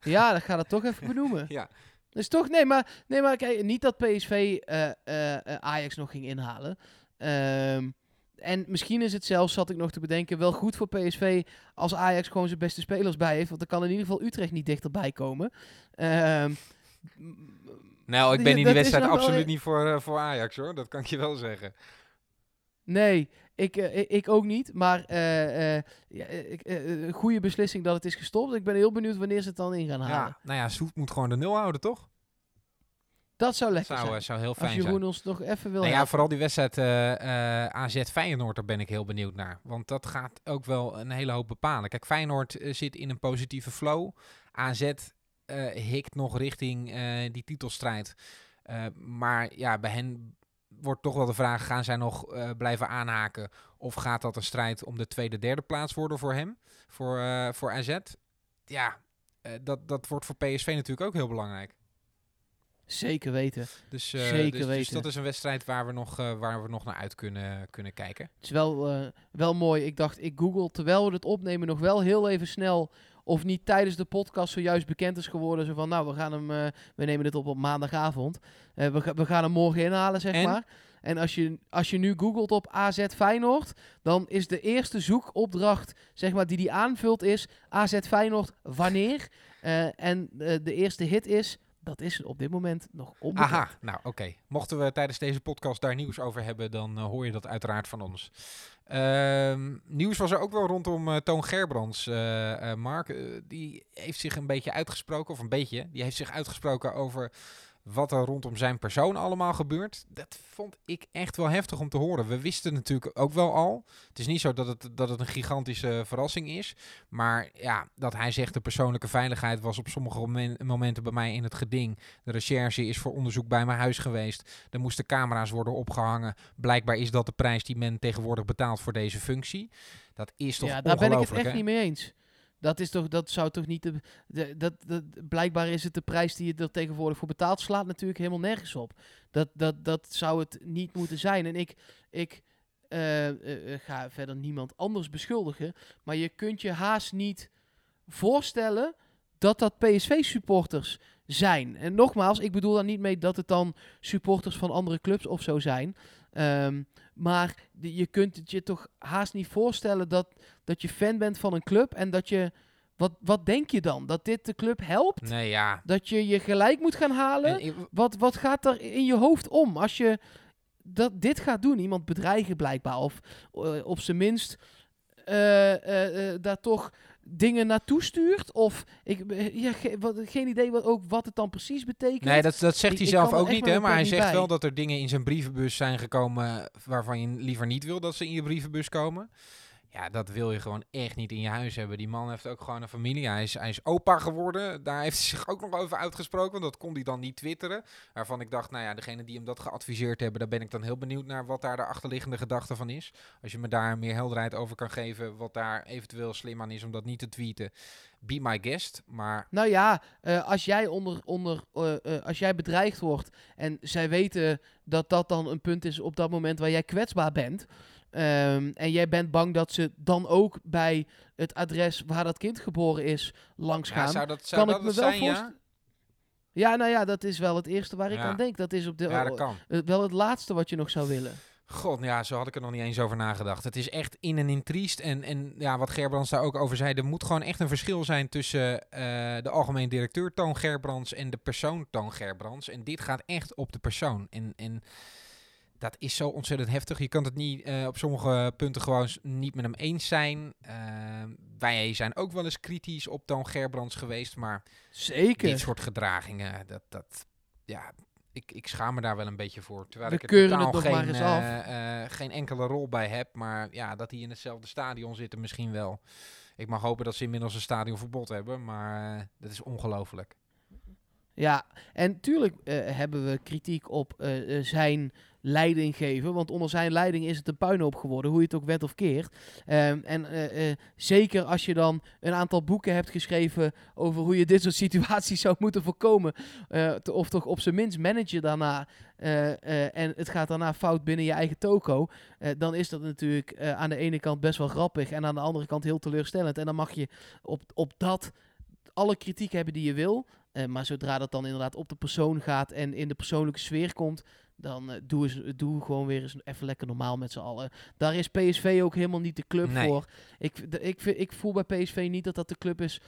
Ja, dat gaat het toch even benoemen. Ja. Dus toch, nee, maar, nee, maar kijk, niet dat PSV eh, Ajax nog ging inhalen. Ehm, en misschien is het zelfs, zat ik nog te bedenken, wel goed voor PSV als Ajax gewoon zijn beste spelers bij heeft. Want dan kan in ieder geval Utrecht niet dichterbij komen. Ehm, Nou, ik ben in die wedstrijd absoluut niet voor, eh, voor Ajax hoor, dat kan ik je wel zeggen. Nee, ik, eh, ik- ook niet. Maar eh, een goede beslissing dat het is gestopt. Ik ben heel benieuwd wanneer ze het dan in gaan halen. Ja, nou ja, Soet moet gewoon de nul houden toch? Dat zou lekker zou, zijn. zou heel Als fijn zijn. Jeroen ons nog even wil Nou ja, vooral die wedstrijd AZ Feyenoord, daar ben ik heel benieuwd naar. Want dat gaat ook wel een hele hoop bepalen. Kijk, Feyenoord zit in een positieve flow. AZ hikt nog richting eh, die titelstrijd. Eh, maar ja, bij hen wordt toch wel de vraag, gaan zij nog eh, blijven aanhaken? Of gaat dat een strijd om de tweede, derde plaats worden voor hem? Voor, eh, voor AZ? Ja, eh, dat, dat wordt voor PSV natuurlijk ook heel belangrijk. Zeker weten. Dus, eh, Zeker dus, dus weten. dat is een wedstrijd waar we nog, eh, waar we nog naar uit kunnen, kunnen kijken. Het is wel, eh, wel mooi. Ik dacht, ik google terwijl we het opnemen nog wel heel even snel of niet tijdens de podcast zojuist bekend is geworden. Zo van, nou, we gaan hem, eh, we nemen dit op op maandagavond. Eh, we, we gaan hem morgen inhalen, zeg En? maar. En als je, als je nu googelt op AZ Feyenoord, dan is de eerste zoekopdracht, zeg maar, die die aanvult is AZ Feyenoord wanneer. Eh, en de eerste hit is, dat is op dit moment nog onbekend. Aha, nou oké. Mochten we tijdens deze podcast daar nieuws over hebben, dan eh, hoor je dat uiteraard van ons. Ehm, nieuws was er ook wel rondom eh, Toon Gerbrands, eh, Mark. die heeft zich een beetje uitgesproken, of een beetje, die heeft zich uitgesproken over wat er rondom zijn persoon allemaal gebeurt. Dat vond ik echt wel heftig om te horen. We wisten natuurlijk ook wel al. Het is niet zo dat het, dat het een gigantische verrassing is. Maar ja, dat hij zegt de persoonlijke veiligheid was op sommige momen- momenten bij mij in het geding. De recherche is voor onderzoek bij mijn huis geweest. Er moesten camera's worden opgehangen. Blijkbaar is dat de prijs die men tegenwoordig betaalt voor deze functie. Dat is toch ja, daar ben ik het echt hè? niet mee eens. Dat, is toch, dat zou toch niet. De, dat, dat, blijkbaar is het de prijs die je er tegenwoordig voor betaalt, slaat natuurlijk helemaal nergens op. Dat, dat, dat zou het niet moeten zijn. En ik, ik eh, eh, eh, ga verder niemand anders beschuldigen. Maar je kunt je haast niet voorstellen dat dat PSV-supporters zijn. En nogmaals, ik bedoel daar niet mee dat het dan supporters van andere clubs of zo zijn. Ehm, maar de- je kunt het je toch haast niet voorstellen dat, dat je fan bent van een club en dat je. Wat, wat denk je dan? Dat dit de club helpt? Nee, ja. Dat je je gelijk moet gaan halen? En ik- Wat, wat gaat er in je hoofd om als je dat, dit gaat doen? Iemand bedreigen blijkbaar. Of eh, op zijn minst eh, eh, eh, daar toch dingen naartoe stuurt. Of ik, eh, ja, ge- wat, geen idee wat, ook wat het dan precies betekent. Nee, dat, dat zegt hij ik zelf ook niet, hè? Maar hij zegt bij. wel dat er dingen in zijn brievenbus zijn gekomen waarvan je liever niet wil dat ze in je brievenbus komen. Ja, dat wil je gewoon echt niet in je huis hebben. Die man heeft ook gewoon een familie. Hij is, hij is opa geworden. Daar heeft hij zich ook nog over uitgesproken. Want dat kon hij dan niet twitteren. Waarvan ik dacht, nou ja, degene die hem dat geadviseerd hebben, daar ben ik dan heel benieuwd naar wat daar de achterliggende gedachte van is. Als je me daar meer helderheid over kan geven, wat daar eventueel slim aan is om dat niet te tweeten. Be my guest. Maar Nou ja, eh, als jij onder, onder eh, eh, als jij bedreigd wordt en zij weten dat dat dan een punt is op dat moment waar jij kwetsbaar bent. Ehm, en jij bent bang dat ze dan ook bij het adres waar dat kind geboren is langs ja, gaan. zou dat, zou kan dat ik me het wel zijn, ja? voorstellen. Ja, nou ja, dat is wel het eerste waar ik Ja. aan denk. Dat is op de, Ja, dat kan. eh, wel het laatste wat je nog zou willen. God, ja, zo had ik er nog niet eens over nagedacht. Het is echt in en in triest. En, en ja, wat Gerbrands daar ook over zei, er moet gewoon echt een verschil zijn tussen eh, de algemeen directeur Toon Gerbrands en de persoon Toon Gerbrands. En dit gaat echt op de persoon. En, en dat is zo ontzettend heftig. Je kan het niet eh, op sommige punten gewoon niet met hem eens zijn. Eh, wij zijn ook wel eens kritisch op Toon Gerbrands geweest, maar Zeker. dit soort gedragingen, dat, dat ja, ik, ik schaam me daar wel een beetje voor. Terwijl We ik er totaal het nog geen, maar eens af. eh, geen enkele rol bij heb. Maar ja, dat die in hetzelfde stadion zitten misschien wel. Ik mag hopen dat ze inmiddels een stadionverbod hebben, maar dat is ongelooflijk. Ja, en tuurlijk hebben we kritiek op eh, zijn leidinggeven. Want onder zijn leiding is het een puinhoop geworden, hoe je het ook wet of keert. Ehm, en eh, eh, zeker als je dan een aantal boeken hebt geschreven over hoe je dit soort situaties zou moeten voorkomen. eh, of toch op zijn minst managen daarna. en het gaat daarna fout binnen je eigen toko. dan is dat natuurlijk aan de ene kant best wel grappig. En aan de andere kant heel teleurstellend. En dan mag je op, op dat alle kritiek hebben die je wil. Maar zodra dat dan inderdaad op de persoon gaat en in de persoonlijke sfeer komt, dan eh, doe, eens, doe gewoon weer eens even lekker normaal met z'n allen. Daar is PSV ook helemaal niet de club Nee. voor. Ik, de- ik, ik voel bij PSV niet dat dat de club is.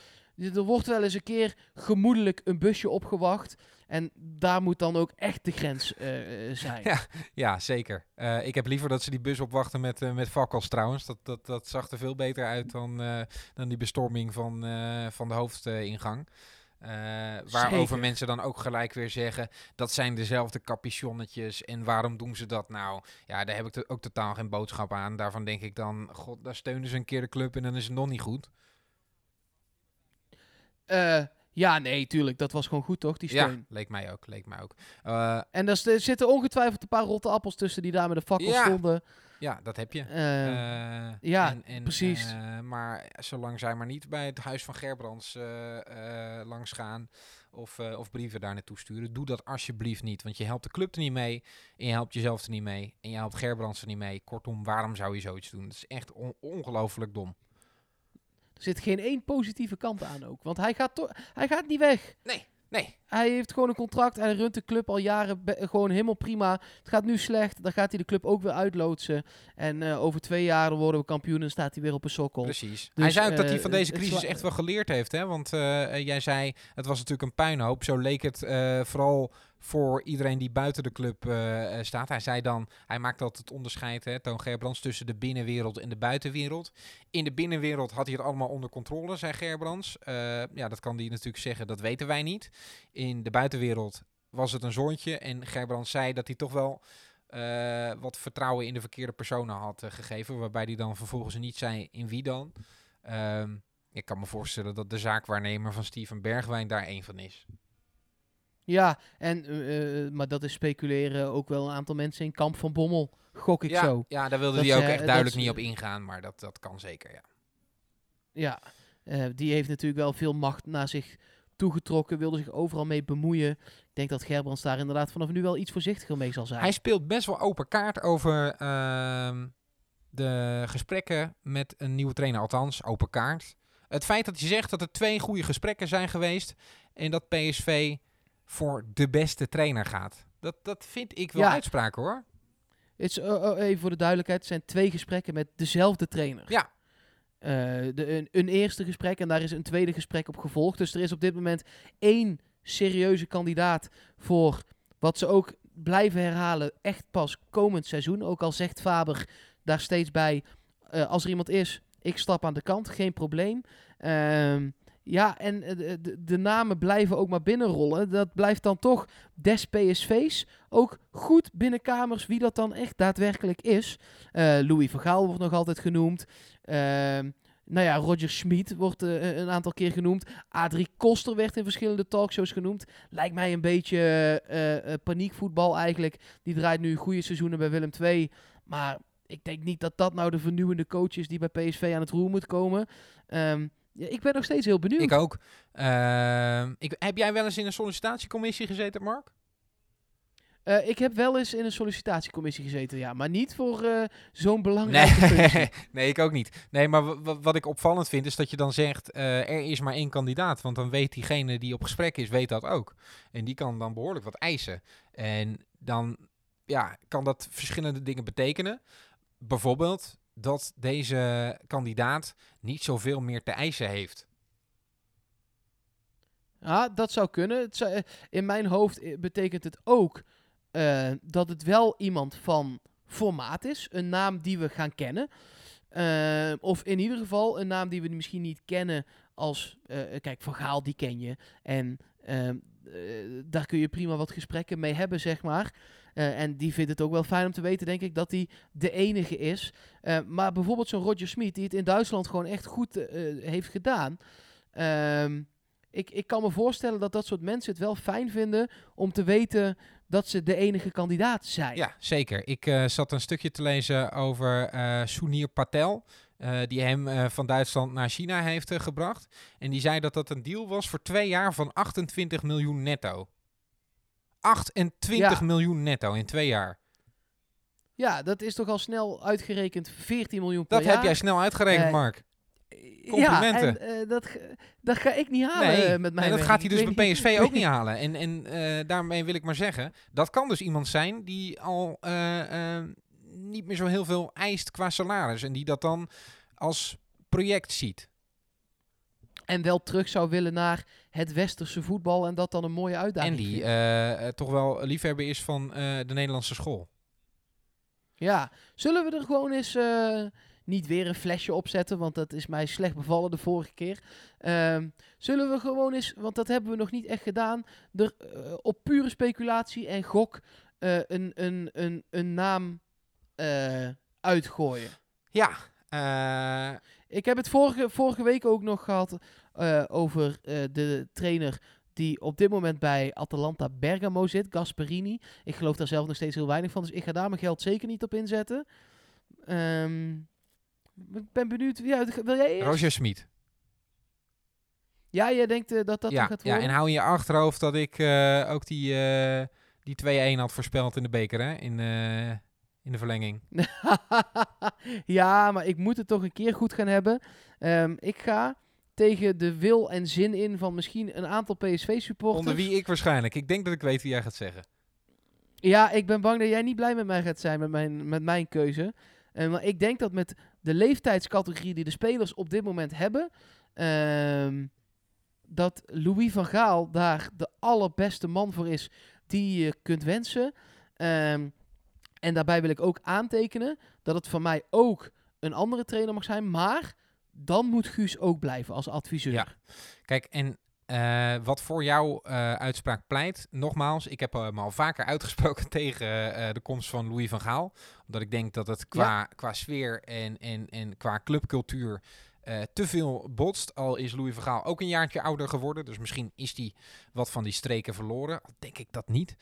Er wordt wel eens een keer gemoedelijk een busje opgewacht. En daar moet dan ook echt de grens eh, eh, zijn. Ja. Ja, zeker. Ik heb liever dat ze die bus opwachten met, eh met fakkels trouwens. Dat, dat, dat zag er veel beter uit dan, dan die bestorming van, van de hoofdingang. Eh, waarover Zeker. mensen dan ook gelijk weer zeggen, dat zijn dezelfde capuchonnetjes en waarom doen ze dat nou? Ja, daar heb ik ook totaal geen boodschap aan. Daarvan denk ik dan, god, daar steunen ze een keer de club en dan is het nog niet goed. Eh, ja, nee, tuurlijk. Dat was gewoon goed, toch? Die steun. Ja, leek mij ook, leek mij ook. Eh, En er, zitten ongetwijfeld een paar rotte appels tussen die daar met de fakkels Ja. stonden. Ja, dat heb je. Eh, Eh, ja, en, en, precies. eh, maar zolang zij maar niet bij het huis van Gerbrands eh, langs gaan of, of brieven daar naartoe sturen, doe dat alsjeblieft niet. Want je helpt de club er niet mee en je helpt jezelf er niet mee en je helpt Gerbrands er niet mee. Kortom, waarom zou je zoiets doen? Dat is echt on- ongelooflijk dom. Er zit geen één positieve kant aan ook. Want hij gaat, hij gaat niet weg. Nee, nee. Hij heeft gewoon een contract en hij runt de club al jaren gewoon helemaal prima. Het gaat nu slecht, dan gaat hij de club ook weer uitloodsen. En eh, over twee jaar worden we kampioen en staat hij weer op een sokkel. Precies. Dus, hij zei ook dat hij eh, van deze crisis echt wel geleerd heeft. Hè? Want eh, jij zei, het was natuurlijk een puinhoop. Zo leek het vooral voor iedereen die buiten de club eh, eh, staat. Hij zei dan, hij maakt altijd het onderscheid, hè, Toon Gerbrands, tussen de binnenwereld en de buitenwereld. In de binnenwereld had hij het allemaal onder controle, zei Gerbrands. Eh, ja, dat kan hij natuurlijk zeggen, dat weten wij niet. In de buitenwereld was het een zoontje. En Gerbrands zei dat hij toch wel wat vertrouwen in de verkeerde personen had gegeven. Waarbij hij dan vervolgens niet zei in wie dan. Ehm, ik kan me voorstellen dat de zaakwaarnemer van Steven Bergwijn daar één van is. Ja, en, eh, eh, maar dat is speculeren ook wel een aantal mensen in Kamp van Bommel. Gok ik ja, zo. ja, daar wilde Dat hij ook echt duidelijk niet op ingaan. Maar dat, dat kan zeker, ja. Ja, eh, die heeft natuurlijk wel veel macht naar zich toegetrokken. Wilde zich overal mee bemoeien. Ik denk dat Gerbrands daar inderdaad vanaf nu wel iets voorzichtiger mee zal zijn. Hij speelt best wel open kaart over ehm, de gesprekken met een nieuwe trainer. Althans, open kaart. Het feit dat hij zegt dat er twee goede gesprekken zijn geweest. En dat PSV voor de beste trainer gaat. Dat, dat vind ik wel Ja. uitspraak hoor. Het is, eh, eh, even voor de duidelijkheid, het zijn twee gesprekken met dezelfde trainer. Ja. Eh, de, een, een eerste gesprek en daar is een tweede gesprek op gevolgd. Dus er is op dit moment één serieuze kandidaat voor wat ze ook blijven herhalen, echt pas komend seizoen. Ook al zegt Faber daar steeds bij, eh, als er iemand is, ik stap aan de kant, geen probleem. Ehm, ja, en eh, de, de, namen blijven ook maar binnenrollen. Dat blijft dan toch des PSV's. Ook goed binnenkamers wie dat dan echt daadwerkelijk is. Eh, Louis van Gaal wordt nog altijd genoemd. Ehm, nou ja, Roger Schmid wordt eh, een aantal keer genoemd. Adrie Koster werd in verschillende talkshows genoemd. Lijkt mij een beetje paniekvoetbal eigenlijk. Die draait nu goede seizoenen bij Willem II. Maar ik denk niet dat dat nou de vernieuwende coach is die bij PSV aan het roer moet komen. Ehm, ja, ik ben nog steeds heel benieuwd. Ik ook. Ehm, ik, heb jij wel eens in een sollicitatiecommissie gezeten, Mark? Eh, ik heb wel eens in een sollicitatiecommissie gezeten, ja. Maar niet voor eh, zo'n belangrijke. Nee, nee, ik ook niet. Nee, maar wa- wa- wat ik opvallend vind is dat je dan zegt, eh, er is maar één kandidaat. Want dan weet diegene die op gesprek is, weet dat ook. En die kan dan behoorlijk wat eisen. En dan ja, kan dat verschillende dingen betekenen. Bijvoorbeeld dat deze kandidaat niet zoveel meer te eisen heeft. Ja, dat zou kunnen. Het zou- eh, in mijn hoofd eh, betekent het ook eh, dat het wel iemand van formaat is. Een naam die we gaan kennen. Of in ieder geval een naam die we misschien niet kennen als... kijk, Van Gaal, die ken je. En ehm, eh, daar kun je prima wat gesprekken mee hebben, zeg maar. Eh, en die vindt het ook wel fijn om te weten, denk ik, dat hij de enige is. Eh, maar bijvoorbeeld zo'n Roger Smit, die het in Duitsland gewoon echt goed eh, heeft gedaan... Ehm, ik, ik kan me voorstellen dat dat soort mensen het wel fijn vinden om te weten dat ze de enige kandidaat zijn. Ja, zeker. Ik eh, zat een stukje te lezen over eh Sunir Patel. Eh, die hem eh, van Duitsland naar China heeft eh, gebracht. En die zei dat dat een deal was voor twee jaar van 28 miljoen netto. 28 Ja. miljoen netto in twee jaar. Ja, dat is toch al snel uitgerekend 14 miljoen per Dat jaar. heb jij snel uitgerekend, Mark. Ja, complimenten. en eh, dat, ga- dat ga ik niet halen Nee, met mijn nee, dat gaat hij dus bij PSV ook niet halen. En, en daarmee wil ik maar zeggen, dat kan dus iemand zijn die al niet meer zo heel veel eist qua salaris. En die dat dan als project ziet. En wel terug zou willen naar het westerse voetbal en dat dan een mooie uitdaging En die vindt. eh, eh, toch wel liefhebber is van eh, de Nederlandse school. Ja, zullen we er gewoon eens eh, niet weer een flesje opzetten, want dat is mij slecht bevallen de vorige keer. Ehm, zullen we gewoon eens, want dat hebben we nog niet echt gedaan, er eh, op pure speculatie en gok eh, een, een, een, een naam eh, uitgooien. Ja, eh, Ik heb het vorige, vorige week ook nog gehad eh, over de trainer die op dit moment bij Atalanta Bergamo zit, Gasperini. Ik geloof daar zelf nog steeds heel weinig van, dus ik ga daar mijn geld zeker niet op inzetten. Ehm, ik ben benieuwd, ja, wil jij eerst? Roger Smit. Ja, jij denkt dat dat ja, gaat ja, worden? en hou in je achterhoofd dat ik ook die, die 2-1 had voorspeld in de beker, hè? In, in de verlenging. ja, maar ik moet het toch een keer goed gaan hebben. Ehm, ik ga tegen de wil en zin in van misschien een aantal PSV-supporters. Onder wie ik waarschijnlijk. Ik denk dat ik weet wie jij gaat zeggen. Ja, ik ben bang dat jij niet blij met mij gaat zijn met mijn, met mijn keuze. Eh, maar ik denk dat met de leeftijdscategorie die de spelers op dit moment hebben, ehm, dat Louis van Gaal daar de allerbeste man voor is die je kunt wensen. Ehm, en daarbij wil ik ook aantekenen dat het van mij ook een andere trainer mag zijn, maar dan moet Guus ook blijven als adviseur. Ja. Kijk, en eh, wat voor jouw eh, uitspraak pleit, nogmaals, ik heb me al vaker uitgesproken tegen de komst van Louis van Gaal. Omdat ik denk dat het qua, qua sfeer en, en, en qua clubcultuur te veel botst. Al is Louis van Gaal ook een jaartje ouder geworden. Dus misschien is hij wat van die streken verloren. Al denk ik dat niet.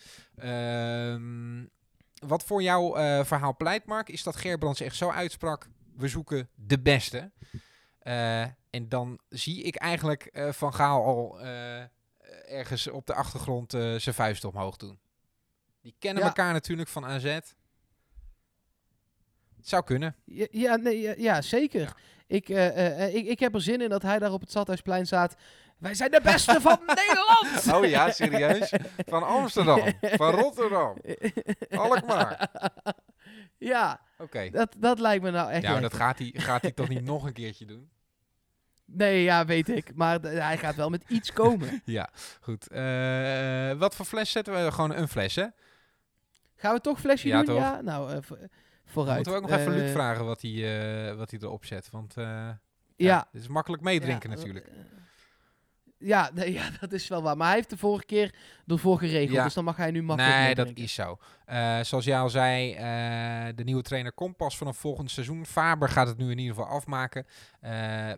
Wat voor jouw eh, verhaal pleit, Mark, is dat Gerbrands echt zo uitsprak. We zoeken de beste. Eh, en dan zie ik eigenlijk eh, Van Gaal al ergens op de achtergrond zijn vuist omhoog doen. Die kennen Ja. elkaar natuurlijk van AZ. Het zou kunnen. Ja, ja, nee, ja, ja, zeker. Ik, ik, ik heb er zin in dat hij daar op het Stadhuisplein staat. Wij zijn de beste van Nederland! Oh ja, serieus? Van Amsterdam, van Rotterdam, Alkmaar. Ja, Oké. dat, dat lijkt me nou echt Ja, maar lekker. dat gaat hij, gaat hij toch niet nog een keertje doen? Nee, ja, weet ik. Maar d- hij gaat wel met iets komen. Ja, goed. Eh, wat voor fles zetten we? Gewoon een fles, hè? Gaan we toch flesje Ja, doen? toch? Ja, nou, eh, vo- vooruit. Moeten we ook nog even Luc Eh, vragen wat hij, eh, wat hij erop zet. Want eh ja. Ja. dit is makkelijk meedrinken Ja, natuurlijk. eh, Ja, nee, ja, dat is wel waar. Maar hij heeft de vorige keer ervoor geregeld. Ja. Dus dan mag hij nu makkelijk Nee, dat is zo. Eh, zoals jij al zei, eh, de nieuwe trainer komt pas vanaf volgend seizoen. Faber gaat het nu in ieder geval afmaken. Eh,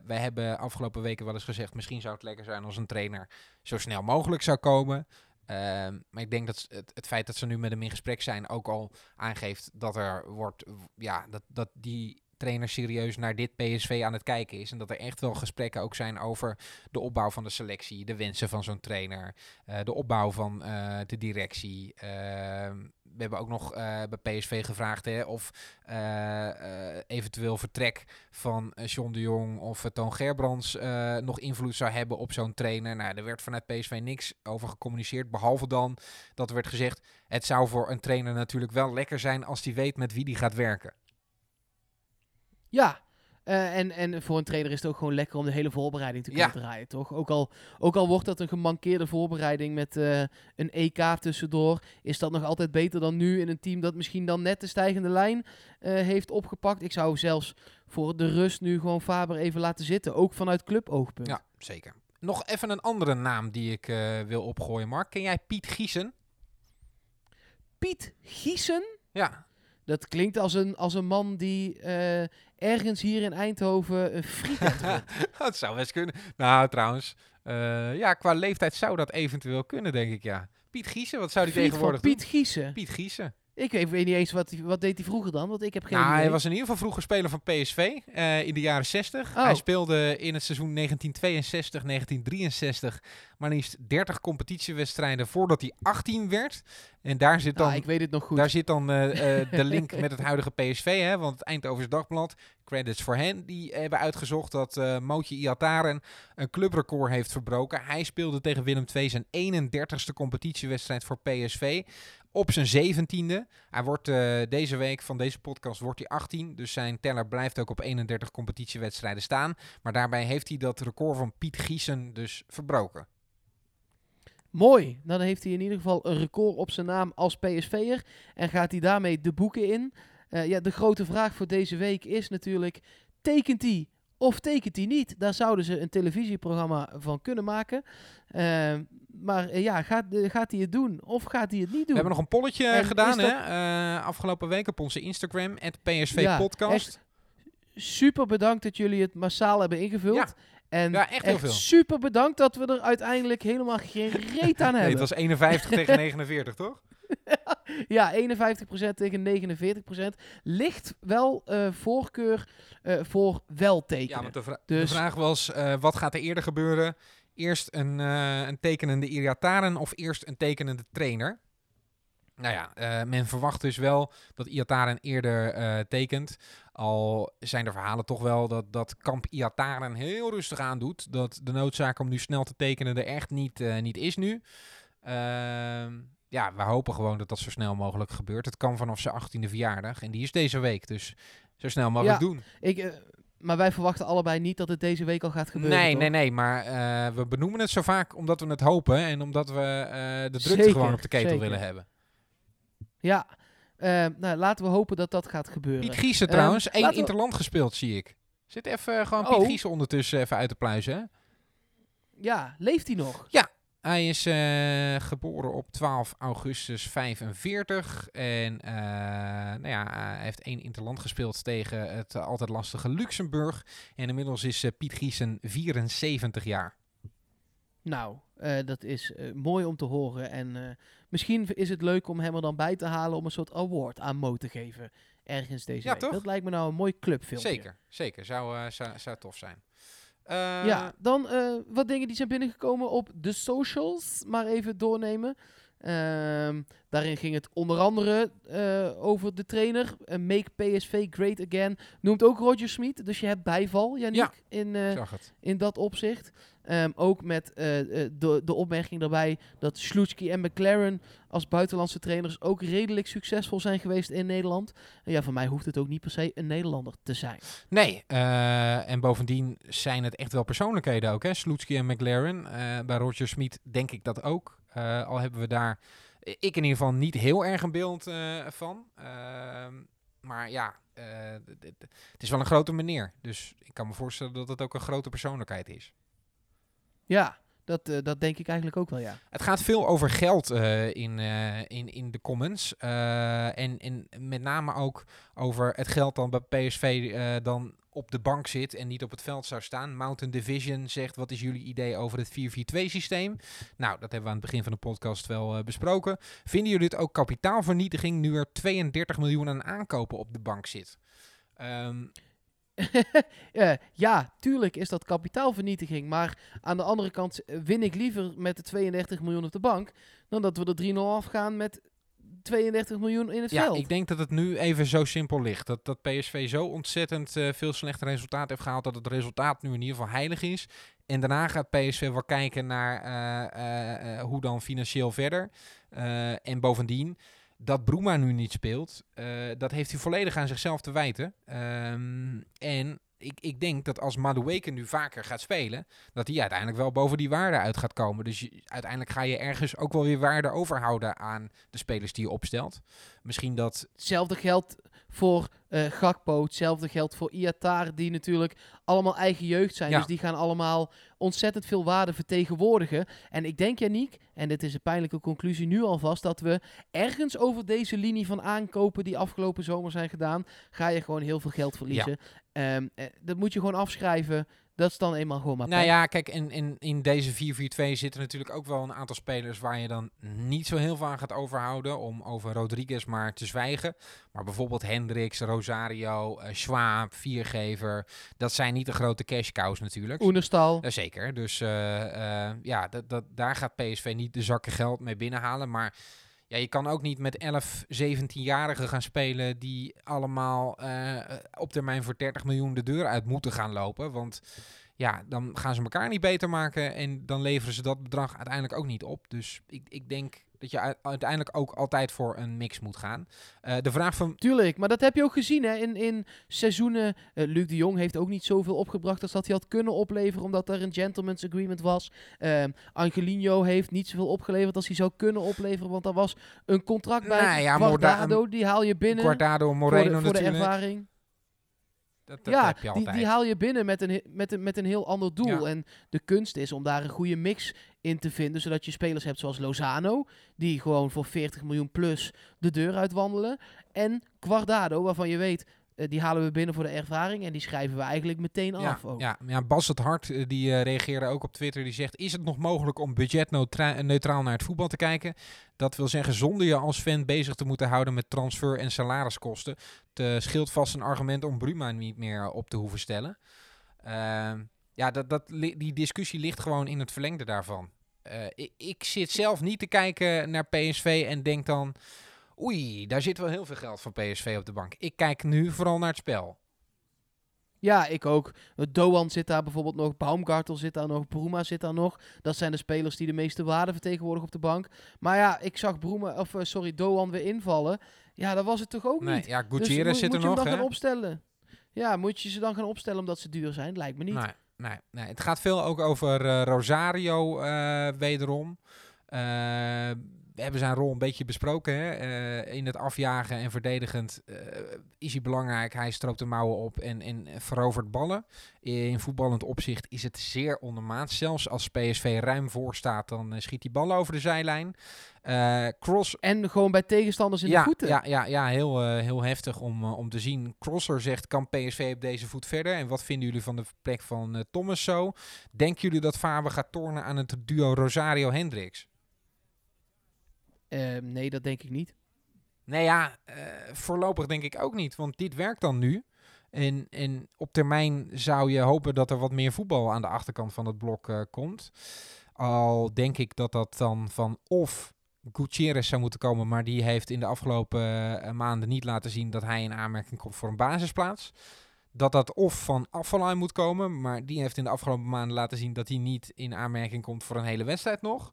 wij hebben afgelopen weken wel eens gezegd... misschien zou het lekker zijn als een trainer zo snel mogelijk zou komen. Ehm, maar ik denk dat het, het feit dat ze nu met hem in gesprek zijn... ook al aangeeft dat er wordt... Ja, dat, dat die trainer serieus naar dit PSV aan het kijken is. En dat er echt wel gesprekken ook zijn over de opbouw van de selectie, de wensen van zo'n trainer, eh, de opbouw van eh, de directie. Ehm, we hebben ook nog eh, bij PSV gevraagd hè, of eh, eh, eventueel vertrek van eh, John de Jong of Toon Gerbrands eh, nog invloed zou hebben op zo'n trainer. Nou, er werd vanuit PSV niks over gecommuniceerd, behalve dan dat er werd gezegd, het zou voor een trainer natuurlijk wel lekker zijn als hij weet met wie die gaat werken. Ja, eh, en, en voor een trainer is het ook gewoon lekker om de hele voorbereiding te kunnen Ja. draaien, toch? Ook al, ook al wordt dat een gemankeerde voorbereiding met eh, een EK tussendoor, is dat nog altijd beter dan nu in een team dat misschien dan net de stijgende lijn eh, heeft opgepakt. Ik zou zelfs voor de rust nu gewoon Faber even laten zitten, ook vanuit cluboogpunt. Ja, zeker. Nog even een andere naam die ik wil opgooien, Mark. Ken jij Piet Giesen? Piet Giesen, Ja, dat klinkt als een, als een man die eh, ergens hier in Eindhoven een friet dat zou best kunnen. Nou, trouwens, eh, ja, qua leeftijd zou dat eventueel kunnen, denk ik, ja. Piet Giesen, wat zou die tegenwoordig Piet Giesen. doen? Piet Giesen. Ik weet, weet niet eens wat, wat deed hij vroeger dan, want ik heb geen Nou, idee. hij was in ieder geval vroeger speler van PSV eh, in de jaren 60. Oh. Hij speelde in het seizoen 1962, 1963 maar liefst 30 competitiewedstrijden voordat hij 18 werd. En daar zit dan Ah, ik weet het nog goed. Daar zit dan eh, eh, de link met het huidige PSV, hè, want het Eindhovens Dagblad, credits voor hen, die hebben uitgezocht dat eh Mootje Iataren een clubrecord heeft verbroken. Hij speelde tegen Willem II zijn 31ste competitiewedstrijd voor PSV op zijn 17e. Hij wordt eh, deze week van deze podcast wordt hij 18, dus zijn teller blijft ook op 31 competitiewedstrijden staan. Maar daarbij heeft hij dat record van Piet Giesen dus verbroken. Mooi. Dan heeft hij in ieder geval een record op zijn naam als PSV'er. En gaat hij daarmee de boeken in. Eh, ja, de grote vraag voor deze week is natuurlijk... Tekent hij of tekent hij niet? Daar zouden ze een televisieprogramma van kunnen maken. Eh, maar eh, ja, gaat, eh, gaat hij het doen of gaat hij het niet doen? We hebben nog een polletje En gedaan dat- hè, eh, afgelopen week op onze Instagram, PSV Podcast. Super bedankt dat jullie het massaal hebben ingevuld. Ja. En Ja, echt heel veel. super bedankt dat we er uiteindelijk helemaal geen reet aan Nee, hebben. het was 51 tegen 49, toch? Ja, 51% tegen 49%. Ligt wel eh, voorkeur eh, voor wel tekenen. Ja, want de, vra- Dus- de vraag was, eh, wat gaat er eerder gebeuren? Eerst een, een tekenende Iataren of eerst een tekenende trainer? Nou ja, men verwacht dus wel dat Iataren eerder tekent. Al zijn er verhalen toch wel dat, dat kamp Iataren heel rustig aandoet. Dat de noodzaak om nu snel te tekenen er echt niet, eh, niet is nu. Ehm, ja, we hopen gewoon dat dat zo snel mogelijk gebeurt. Het kan vanaf zijn 18e verjaardag en die is deze week. Dus zo snel mogelijk Ja, doen. Ik, eh, maar wij verwachten allebei niet dat het deze week al gaat gebeuren. Nee, toch? nee, nee, maar eh, we benoemen het zo vaak omdat we het hopen en omdat we de drukte Zeker, gewoon op de ketel zeker. willen hebben. Ja, nou, laten we hopen dat dat gaat gebeuren. Piet Giesen Ehm, trouwens, één laten we- interland gespeeld zie ik. Zit even eh, gewoon Oh. Piet Giesen ondertussen even uit te pluizen. hè? Ja, leeft hij nog? Hij is eh, geboren op 12 augustus 45 en eh, nou ja, hij heeft één interland gespeeld tegen het altijd lastige Luxemburg. En inmiddels is Piet Giesen 74 jaar. Nou, eh, dat is eh, mooi om te horen. En eh, misschien is het leuk om hem er dan bij te halen om een soort award aan Mo te geven. Ergens deze Ja, week. toch? Dat lijkt me nou een mooi clubfilmpje. Zeker, zeker. Zou, zou, zou tof zijn. Ja, dan wat dingen die zijn binnengekomen op de socials. Maar even doornemen. Ehm, daarin ging het onder andere over de trainer. make PSV great again. Noemt ook Roger Smit. Dus je hebt bijval, Yannick, Ja. in, in dat opzicht. Ehm, ook met eh, eh, de, de opmerking daarbij dat Slutsky en McLaren als buitenlandse trainers ook redelijk succesvol zijn geweest in Nederland. Ja, voor mij hoeft het ook niet per se een Nederlander te zijn. Nee, eh, en bovendien zijn het echt wel persoonlijkheden ook, hè? Slutsky en McLaren. Bij Roger Smit denk ik dat ook. Al hebben we daar, ik in ieder geval, niet heel erg een beeld van. Ehm, maar ja, het is wel een grote meneer. Dus ik kan me voorstellen dat het ook een grote persoonlijkheid is. Ja, dat, eh, dat denk ik eigenlijk ook wel, ja. Het gaat veel over geld eh, in, eh, in, in de comments. En, en met name ook over het geld dan bij PSV dan op de bank zit en niet op het veld zou staan. Mountain Division zegt, wat is jullie idee over het 4-4-2 systeem? Nou, dat hebben we aan het begin van de podcast wel besproken. Vinden jullie het ook kapitaalvernietiging nu er 32 miljoen aan aankopen op de bank zit? Eh, ja, tuurlijk is dat kapitaalvernietiging. Maar aan de andere kant eh, win ik liever met de 32 miljoen op de bank. dan dat we er 3-0 afgaan met 32 miljoen in het Ja, veld. ik denk dat het nu even zo simpel ligt. Dat, dat PSV zo ontzettend eh, veel slechte resultaat heeft gehaald. Dat het resultaat nu in ieder geval heilig is. En daarna gaat PSV wel kijken naar eh, eh, eh, hoe dan financieel verder. Eh, en bovendien, dat Bruma nu niet speelt, eh, dat heeft hij volledig aan zichzelf te wijten. Ehm, en ik, ik denk dat als Madueke nu vaker gaat spelen, dat hij uiteindelijk wel boven die waarde uit gaat komen. Dus uiteindelijk ga je ergens ook wel weer waarde overhouden aan de spelers die je opstelt. Misschien dat Hetzelfde geldt voor eh Gakpo. Hetzelfde geldt voor Iatar. Die natuurlijk allemaal eigen jeugd zijn. Ja. Dus die gaan allemaal ontzettend veel waarde vertegenwoordigen. En ik denk, Yannick, en dit is een pijnlijke conclusie nu alvast... dat we ergens over deze linie van aankopen die afgelopen zomer zijn gedaan... ga je gewoon heel veel geld verliezen. Ehm, eh, dat moet je gewoon afschrijven. Dat is dan eenmaal gewoon maar Nou ja, kijk, in, in, in deze 4-4-2 zitten natuurlijk ook wel een aantal spelers waar je dan niet zo heel veel aan gaat overhouden. Om over Rodriguez maar te zwijgen. Maar bijvoorbeeld Hendricks, Rosario, eh Schwab, Viergever. Dat zijn niet de grote cash cows natuurlijk. Oenerstal. Ja, zeker. Dus eh, eh, ja, dat, dat, daar gaat PSV niet de zakken geld mee binnenhalen. Maar ja, je kan ook niet met 11, 17-jarigen gaan spelen die allemaal eh, op termijn voor 30 miljoen de deur uit moeten gaan lopen. Want ja, dan gaan ze elkaar niet beter maken en dan leveren ze dat bedrag uiteindelijk ook niet op. Dus ik, ik denk dat je uiteindelijk ook altijd voor een mix moet gaan. Eh, de vraag van... Tuurlijk, maar dat heb je ook gezien hè, in, in seizoenen. eh, Luc de Jong heeft ook niet zoveel opgebracht als dat hij had kunnen opleveren, omdat er een gentleman's agreement was. Ehm Angelino heeft niet zoveel opgeleverd als hij zou kunnen opleveren, want er was een contract bij. Nou ja, Guardado, die haal je binnen Guardado, voor Moreno de, voor de ervaring. Dat, dat ja, heb je die, die haal je binnen met een, met een, met een heel ander doel. Ja. En de kunst is om daar een goede mix in te vinden, zodat je spelers hebt zoals Lozano, die gewoon voor 40 miljoen plus de deur uitwandelen. En Guardado, waarvan je weet, eh, die halen we binnen voor de ervaring en die schrijven we eigenlijk meteen Ja, af. Ook. ja, ja, Bas het Hart eh, die eh, reageerde ook op Twitter. Die zegt: Is het nog mogelijk om budgetneutraal naar het voetbal te kijken? Dat wil zeggen, zonder je als fan bezig te moeten houden met transfer- en salariskosten. Het scheelt vast een argument om Bruma niet meer op te hoeven stellen. Ehm, ja, dat, dat, die discussie ligt gewoon in het verlengde daarvan. Eh, ik, ik zit zelf niet te kijken naar PSV en denk dan. Oei, daar zit wel heel veel geld van PSV op de bank. Ik kijk nu vooral naar het spel. Ja, ik ook. Doan zit daar bijvoorbeeld nog, Baumgartel zit daar nog, Bruma zit daar nog. Dat zijn de spelers die de meeste waarde vertegenwoordigen op de bank. Maar ja, ik zag Bruma, of eh, sorry, Doan weer invallen. Ja, dat was het toch ook Nee, niet. ja, Dus Gutierrez moet, zit moet er je hem nog. dan gaan opstellen? Ja, moet je ze dan gaan opstellen omdat ze duur zijn? Lijkt me niet. Nee, nee. Het gaat veel ook over eh, Rosario eh, wederom. Eh, we hebben zijn rol een beetje besproken. Hè? In het afjagen en verdedigend is hij belangrijk. Hij stroopt de mouwen op en, verovert ballen. In voetballend opzicht is het zeer ondermaats. Zelfs als PSV ruim voor staat, dan schiet hij ballen over de zijlijn. Eh, cross En gewoon bij tegenstanders in ja, de voeten. Ja, ja, ja heel, eh, heel heftig om, eh, om te zien. Crosser zegt, kan PSV op deze voet verder? En wat vinden jullie van de plek van Thomas zo? Denken jullie dat Faber gaat tornen aan het duo Rosario-Hendricks? Nee, dat denk ik niet. Nee ja, eh, voorlopig denk ik ook niet. Want dit werkt dan nu. En, en op termijn zou je hopen dat er wat meer voetbal aan de achterkant van het blok komt. Al denk ik dat dat dan van of Gutierrez zou moeten komen, maar die heeft in de afgelopen eh, maanden niet laten zien dat hij in aanmerking komt voor een basisplaats. Dat dat of van Afvalai moet komen, maar die heeft in de afgelopen maanden laten zien dat hij niet in aanmerking komt voor een hele wedstrijd nog.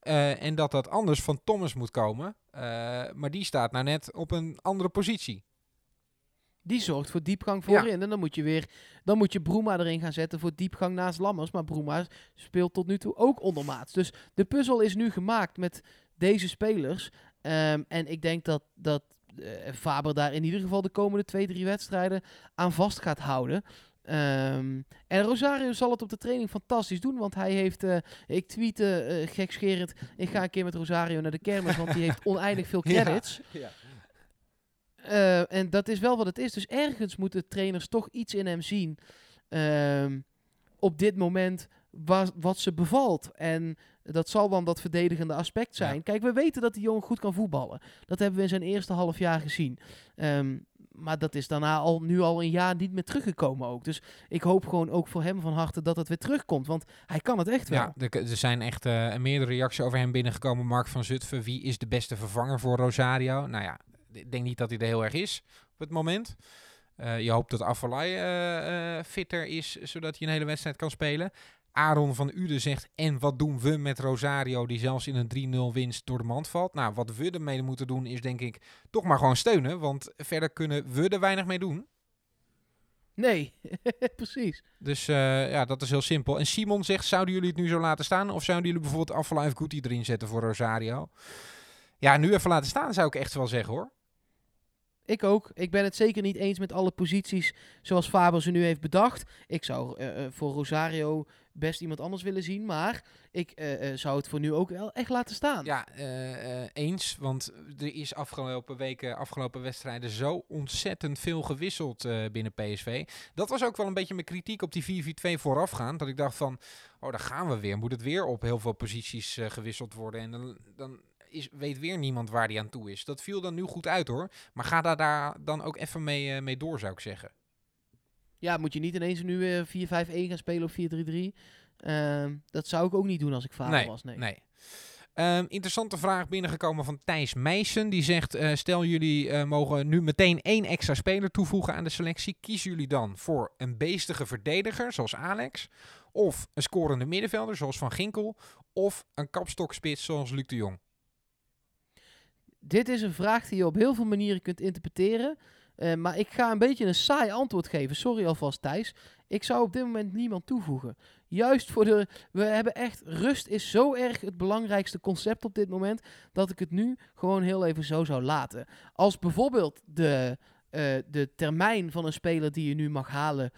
Eh, en dat dat anders van Thomas moet komen, Eh, maar die staat nou net op een andere positie. Die zorgt voor diepgang voorin. En dan moet je weer dan moet je Broema erin gaan zetten voor diepgang naast Lammers. Maar Broema speelt tot nu toe ook ondermaats. Dus de puzzel is nu gemaakt met deze spelers. Ehm, en ik denk dat, dat eh, Faber daar in ieder geval de komende twee, drie wedstrijden aan vast gaat houden. Ehm, en Rosario zal het op de training fantastisch doen, want hij heeft, eh, ik tweette eh gekscherend, ik ga een keer met Rosario naar de kermis, want die heeft oneindig veel Ja. credits. Eh, en dat is wel wat het is. Dus ergens moeten trainers toch iets in hem zien. ehm, op dit moment wa- wat ze bevalt. En dat zal dan dat verdedigende aspect zijn. Ja. Kijk, we weten dat die jongen goed kan voetballen. Dat hebben we in zijn eerste half jaar gezien. Ehm, maar dat is daarna al, nu al een jaar niet meer teruggekomen ook. Dus ik hoop gewoon ook voor hem van harte dat het weer terugkomt. Want hij kan het echt wel. Ja, er, er zijn echt eh, meerdere reacties over hem binnengekomen. Mark van Zutphen, wie is de beste vervanger voor Rosario? Nou ja, ik denk niet dat hij er heel erg is op het moment. Eh, je hoopt dat Afvalai eh, eh, fitter is, zodat hij een hele wedstrijd kan spelen. Aaron van Uden zegt, en wat doen we met Rosario, die zelfs in een 3-0 winst door de mand valt? Nou, wat we ermee moeten doen, is denk ik toch maar gewoon steunen. Want verder kunnen we er weinig mee doen. Nee, precies. Dus eh, ja, dat is heel simpel. En Simon zegt, zouden jullie het nu zo laten staan? Of zouden jullie bijvoorbeeld of Guti erin zetten voor Rosario? Ja, nu even laten staan zou ik echt wel zeggen hoor. Ik ook. Ik ben het zeker niet eens met alle posities zoals Faber ze nu heeft bedacht. Ik zou eh, eh, voor Rosario best iemand anders willen zien. Maar ik eh, zou het voor nu ook wel echt laten staan. Ja, eens. Want er is afgelopen weken, afgelopen wedstrijden zo ontzettend veel gewisseld binnen PSV. Dat was ook wel een beetje mijn kritiek op die 4-4-2 voorafgaand. Dat ik dacht van, oh daar gaan we weer. Moet het weer op heel veel posities gewisseld worden. En dan, dan is, weet weer niemand waar die aan toe is. Dat viel dan nu goed uit hoor. Maar ga daar, daar dan ook even mee, eh, mee door zou ik zeggen. Ja, moet je niet ineens nu eh 4-5-1 gaan spelen of 4-3-3. Ehm, dat zou ik ook niet doen als ik nee, was. Nee. nee. Ehm, interessante vraag binnengekomen van Thijs Meijsen. Die zegt, eh, stel jullie mogen nu meteen één extra speler toevoegen aan de selectie. Kiezen jullie dan voor een beestige verdediger, zoals Alex? Of een scorende middenvelder, zoals Van Ginkel? Of een kapstokspits, zoals Luc de Jong? Dit is een vraag die je op heel veel manieren kunt interpreteren. Eh, maar ik ga een beetje een saai antwoord geven. Sorry alvast, Thijs. Ik zou op dit moment niemand toevoegen. Juist voor de. We hebben echt. Rust is zo erg het belangrijkste concept op dit moment. Dat ik het nu gewoon heel even zo zou laten. Als bijvoorbeeld de, eh, de termijn van een speler die je nu mag halen.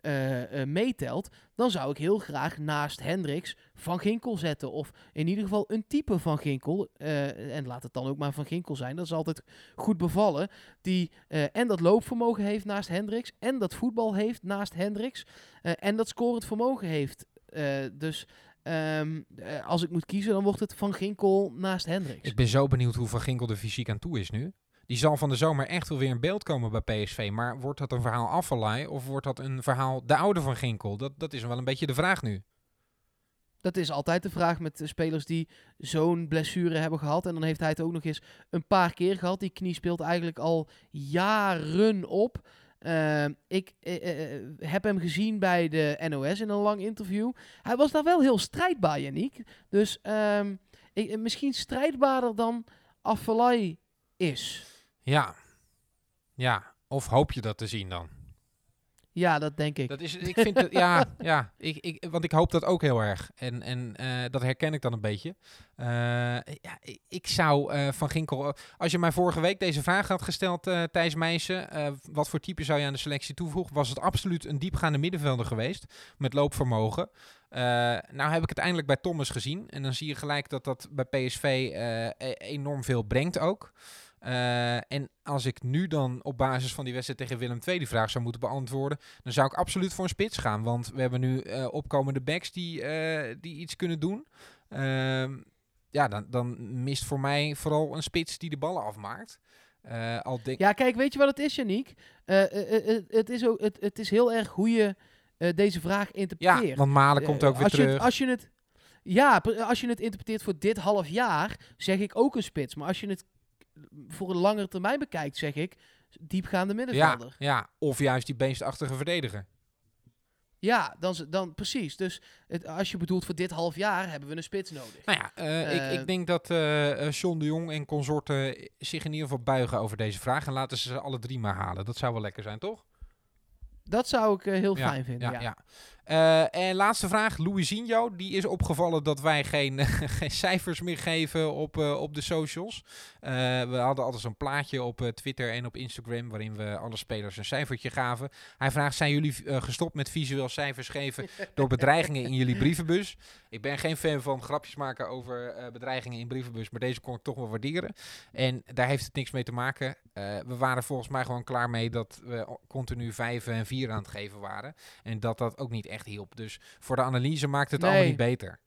Eh, eh, meetelt, dan zou ik heel graag naast Hendricks Van Ginkel zetten. Of in ieder geval een type Van Ginkel. eh, en laat het dan ook maar Van Ginkel zijn. Dat is altijd goed bevallen. Die en dat loopvermogen heeft naast Hendricks. En dat voetbal heeft naast Hendricks. en dat scorend vermogen heeft. Dus ehm, eh, als ik moet kiezen, dan wordt het Van Ginkel naast Hendricks. Ik ben zo benieuwd hoe Van Ginkel er fysiek aan toe is nu. Die zal van de zomer echt wel weer in beeld komen bij PSV. Maar wordt dat een verhaal Afvalai of wordt dat een verhaal de oude Van Ginkel? Dat, dat is wel een beetje de vraag nu. Dat is altijd de vraag met spelers die zo'n blessure hebben gehad. En dan heeft hij het ook nog eens een paar keer gehad. Die knie speelt eigenlijk al jaren op. Ehm, ik eh, eh, heb hem gezien bij de NOS in een lang interview. Hij was daar wel heel strijdbaar, Yannick. Dus ehm, misschien strijdbaarder dan Afellay is. Ja. Ja. Of hoop je dat te zien dan? Ja, dat denk ik. Dat is, ik vind het, ja, ja ik, ik, want ik hoop dat ook heel erg. En, en eh, dat herken ik dan een beetje. Eh, ja, ik, zou eh, van Ginkel, als je mij vorige week deze vraag had gesteld, Thijs Meijsen, wat voor type zou je aan de selectie toevoegen, was het absoluut een diepgaande middenvelder geweest met loopvermogen. Nou heb ik het eindelijk bij Thomas gezien. En dan zie je gelijk dat dat bij PSV e- enorm veel brengt ook. Eh, en als ik nu dan op basis van die wedstrijd tegen Willem II die vraag zou moeten beantwoorden, dan zou ik absoluut voor een spits gaan. Want we hebben nu eh, opkomende backs die, eh, die iets kunnen doen. Ehm, ja, dan, dan mist voor mij vooral een spits die de ballen afmaakt. Al denk Ja, kijk, weet je wat het is, eh, het, is ook, het, het is heel erg hoe je deze vraag ja, interpreteert. want Malen komt ook weer als terug. Je, het- als je het, Ja, als je het interpreteert voor dit half jaar, zeg ik ook een spits. Maar als je het voor een langere termijn bekijkt, zeg ik diepgaande Ja, middenvelder. ja, of juist die beestachtige verdediger. Ja, dan, dan precies. Dus het, als je bedoelt voor dit half jaar, hebben we een spits nodig. Nou ja, eh, ik, Eh, ik denk dat eh eh, John de Jong en consorten zich in ieder geval buigen over deze vraag. En laten ze ze alle drie maar halen. Dat zou wel lekker zijn, toch? Dat zou ik eh, heel fijn vinden. Ja, ja. Eh, en laatste vraag, Luisinho. Die is opgevallen dat wij geen, geen cijfers meer geven op, eh, op de socials. Eh, we hadden altijd zo'n plaatje op Twitter en op Instagram... waarin we alle spelers een cijfertje gaven. Hij vraagt, zijn jullie gestopt met visueel cijfers geven... door bedreigingen in jullie brievenbus? Ik ben geen fan van grapjes maken over bedreigingen in brievenbus... maar deze kon ik toch wel waarderen. En daar heeft het niks mee te maken. We waren volgens mij gewoon klaar mee... dat we continu vijf en vier aan het geven waren... En dat dat ook niet echt hielp. Dus voor de analyse maakt het Nee. allemaal niet beter.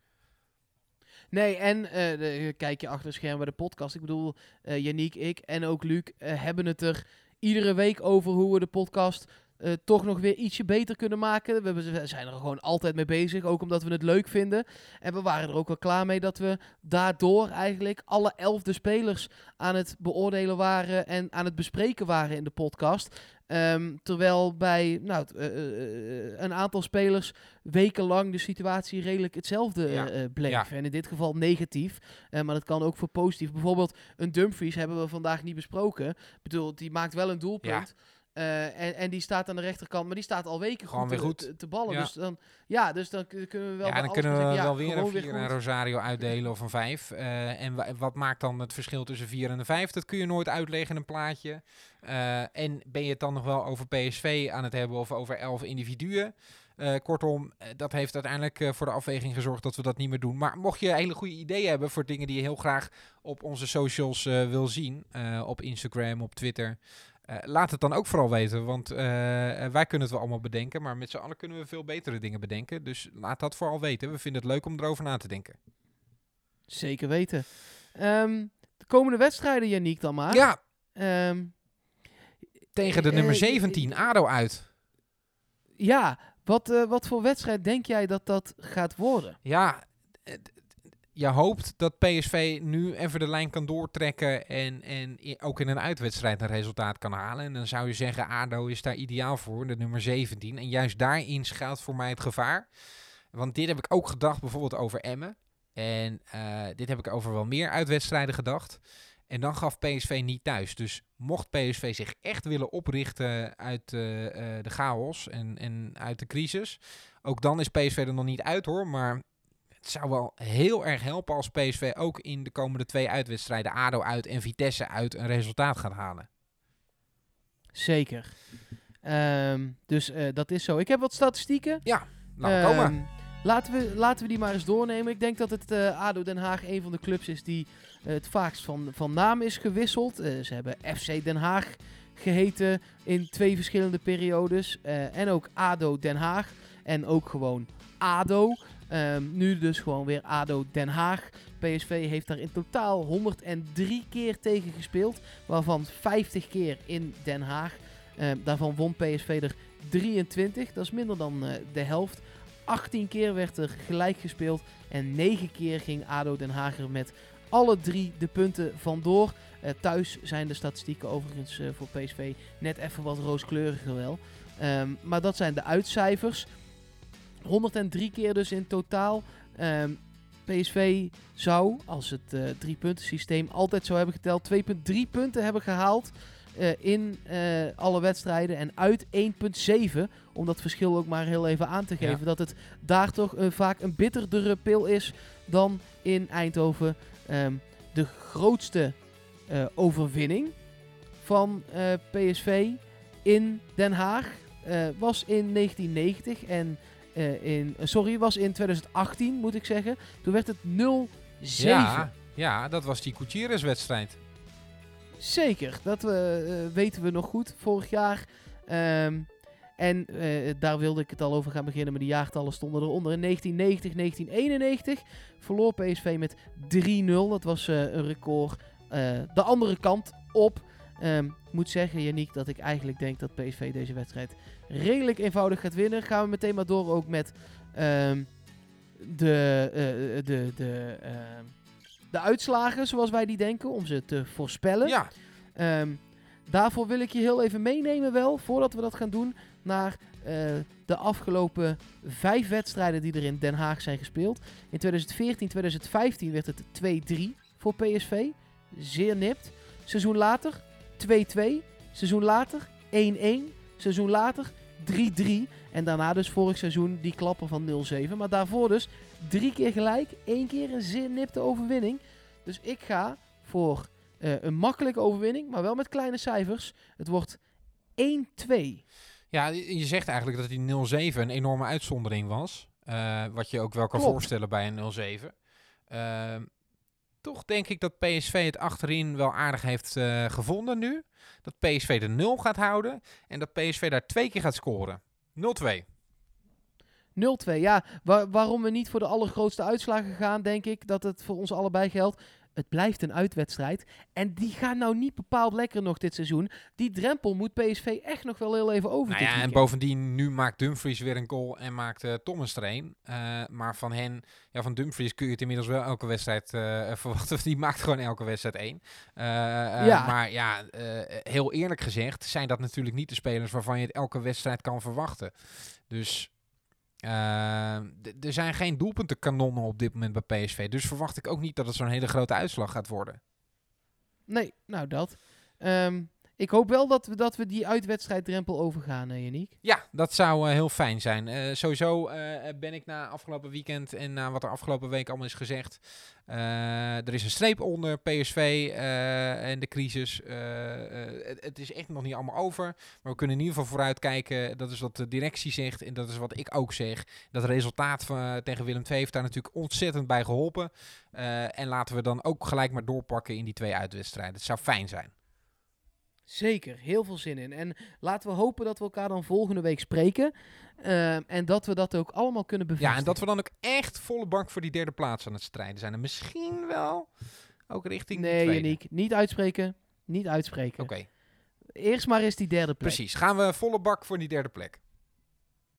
Nee, en eh, de- kijk je achter het scherm bij de podcast. Ik bedoel, eh Yannick, ik en ook Luc eh, hebben het er iedere week over hoe we de podcast eh, toch nog weer ietsje beter kunnen maken. We, zijn er gewoon altijd mee bezig, ook omdat we het leuk vinden. En we waren er ook wel klaar mee dat we daardoor eigenlijk alle elfde spelers aan het beoordelen waren en aan het bespreken waren in de podcast. Ehm, terwijl bij nou, eh, eh, een aantal spelers wekenlang de situatie redelijk hetzelfde Ja. bleef. Ja. En in dit geval negatief. Maar dat kan ook voor positief. Bijvoorbeeld een Dumfries hebben we vandaag niet besproken. Ik bedoel, die maakt wel een doelpunt. Eh, en, en die staat aan de rechterkant, maar die staat al weken Gewoon goed, weer te- goed. Te, te ballen. Ja. Dus dan, ja, dus dan kun- kunnen we wel ja, dan kunnen we zeggen, ja, wel weer een gewoon 4 en. Rosario uitdelen of een 5. en wa- wat maakt dan het verschil tussen 4 en een 5? Dat kun je nooit uitleggen in een plaatje. Eh, en ben je het dan nog wel over PSV aan het hebben of over 11 individuen? Eh, kortom, eh, dat heeft uiteindelijk eh, voor de afweging gezorgd dat we dat niet meer doen. Maar mocht je hele goede ideeën hebben voor dingen die je heel graag op onze socials eh, wil zien, eh, op Instagram, op Twitter, eh, laat het dan ook vooral weten. Want eh, wij kunnen het wel allemaal bedenken, maar met z'n allen kunnen we veel betere dingen bedenken. Dus laat dat vooral weten. We vinden het leuk om erover na te denken. Zeker weten. Ehm, de komende wedstrijden, Yannick, dan maar. Ja, Ehm, tegen de Eh, nummer eh, 17, ADO uit. ja, wat, eh, wat voor wedstrijd denk jij dat dat gaat worden? Ja, eh, je hoopt dat PSV nu even de lijn kan doortrekken en, en ook in een uitwedstrijd een resultaat kan halen. En dan zou je zeggen, ADO is daar ideaal voor, de nummer 17. En juist daarin schuilt voor mij het gevaar. Want dit heb ik ook gedacht bijvoorbeeld over Emmen. En eh, dit heb ik over wel meer uitwedstrijden gedacht. En dan gaf PSV niet thuis. Dus mocht PSV zich echt willen oprichten uit eh, eh, de chaos en, en uit de crisis. Ook dan is PSV er nog niet uit hoor. Maar het zou wel heel erg helpen als PSV ook in de komende twee uitwedstrijden, ADO uit en Vitesse uit, een resultaat gaat halen. Zeker. Ehm, dus eh, dat is zo. Ik heb wat statistieken. Laat maar komen. Ehm, laten, we, laten we die maar eens doornemen. Ik denk dat het eh, ADO Den Haag een van de clubs is die eh, het vaakst van, van naam is gewisseld. Ze hebben FC Den Haag geheten in twee verschillende periodes. En ook ADO Den Haag. En ook gewoon ADO. Ehm, nu dus gewoon weer ADO Den Haag. PSV heeft daar in totaal 103 keer tegen gespeeld. Waarvan 50 keer in Den Haag. Ehm, daarvan won PSV er 23. Dat is minder dan eh, de helft. 18 keer werd er gelijk gespeeld. En 9 keer ging ADO Den Haag er met alle drie de punten vandoor. Eh, thuis zijn de statistieken overigens eh, voor PSV net even wat rooskleuriger wel. Ehm, maar dat zijn de uitcijfers. 103 keer dus in totaal. Ehm, PSV zou, als het eh drie punten systeem altijd zou hebben geteld, 2,3 punten hebben gehaald eh, in eh, alle wedstrijden. En uit 1,7, om dat verschil ook maar heel even aan te Ja. geven, dat het daar toch vaak een bitterdere pil is dan in Eindhoven. Ehm, de grootste overwinning van PSV in Den Haag was in 1990 en eh, in, eh, sorry, was in 2018 moet ik zeggen. Toen werd het 0-7. Ja, ja, dat was die Gutierrez-wedstrijd. Zeker, dat we, eh, weten we nog goed vorig jaar. Ehm, en eh, daar wilde ik het al over gaan beginnen, maar de jaartallen stonden eronder. In 1990, 1991 verloor PSV met 3-0. Dat was eh, een record eh, de andere kant op. Ehm, ik moet zeggen, Yannick, dat ik eigenlijk denk dat PSV deze wedstrijd redelijk eenvoudig gaat winnen. Gaan we meteen maar door ook met ehm, de, eh, de, de, eh, de uitslagen zoals wij die denken, om ze te voorspellen. Ja, Ehm, daarvoor wil ik je heel even meenemen wel, voordat we dat gaan doen, naar eh, de afgelopen vijf wedstrijden die er in Den Haag zijn gespeeld. In 2014, 2015 werd het 2-3 voor PSV. Zeer nipt. Seizoen later 2-2. Seizoen later 1-1. Seizoen later 3-3. En daarna dus vorig seizoen die klapper van 0-7. Maar daarvoor dus drie keer gelijk. één keer een zeer nipte overwinning. Dus ik ga voor eh, een makkelijke overwinning, maar wel met kleine cijfers. Het wordt 1-2. ja, je zegt eigenlijk dat die 0-7 een enorme uitzondering was. Eh, wat je ook wel kan Klopt. voorstellen bij een 0-7. Ehm, toch denk ik dat PSV het achterin wel aardig heeft eh, gevonden nu. Dat PSV de 0 gaat houden. En dat PSV daar twee keer gaat scoren. 0-2. 0-2. Ja, wa- waarom we niet voor de allergrootste uitslagen gaan, denk ik dat het voor ons allebei geldt. Het blijft een uitwedstrijd. En die gaan nou niet bepaald lekker nog dit seizoen. Die drempel moet PSV echt nog wel heel even over. Nou ja, en bovendien, nu maakt Dumfries weer een goal en maakt eh, Thomas er een. Eh, maar van hen, ja, van Dumfries kun je het inmiddels wel elke wedstrijd eh, verwachten. Die maakt gewoon elke wedstrijd één. Ja. Maar ja, heel eerlijk gezegd zijn dat natuurlijk niet de spelers waarvan je het elke wedstrijd kan verwachten. Dus er zijn geen doelpuntenkanonnen op dit moment bij PSV. Dus verwacht ik ook niet dat het zo'n hele grote uitslag gaat worden. Nee, nou dat. Ehm, ik hoop wel dat we, dat we die uitwedstrijddrempel overgaan, uh. Ja, dat zou eh, heel fijn zijn. Eh, sowieso ben ik na afgelopen weekend en na wat er afgelopen week allemaal is gezegd. er is een streep onder PSV en de crisis. Het, het is echt nog niet allemaal over. Maar we kunnen in ieder geval vooruitkijken. Dat is wat de directie zegt en dat is wat ik ook zeg. Dat resultaat van, tegen Willem II heeft daar natuurlijk ontzettend bij geholpen. Eh, en laten we dan ook gelijk maar doorpakken in die twee uitwedstrijden. Het zou fijn zijn. Zeker, heel veel zin in. En laten we hopen dat we elkaar dan volgende week spreken. Ehm, en dat we dat ook allemaal kunnen bevestigen. Ja, en dat we dan ook echt volle bank voor die derde plaats aan het strijden zijn. En misschien wel ook richting Nee. Yannick, niet uitspreken. Niet uitspreken. Oké, Eerst maar eens die derde plek. precies. Gaan we volle bak voor die derde plek.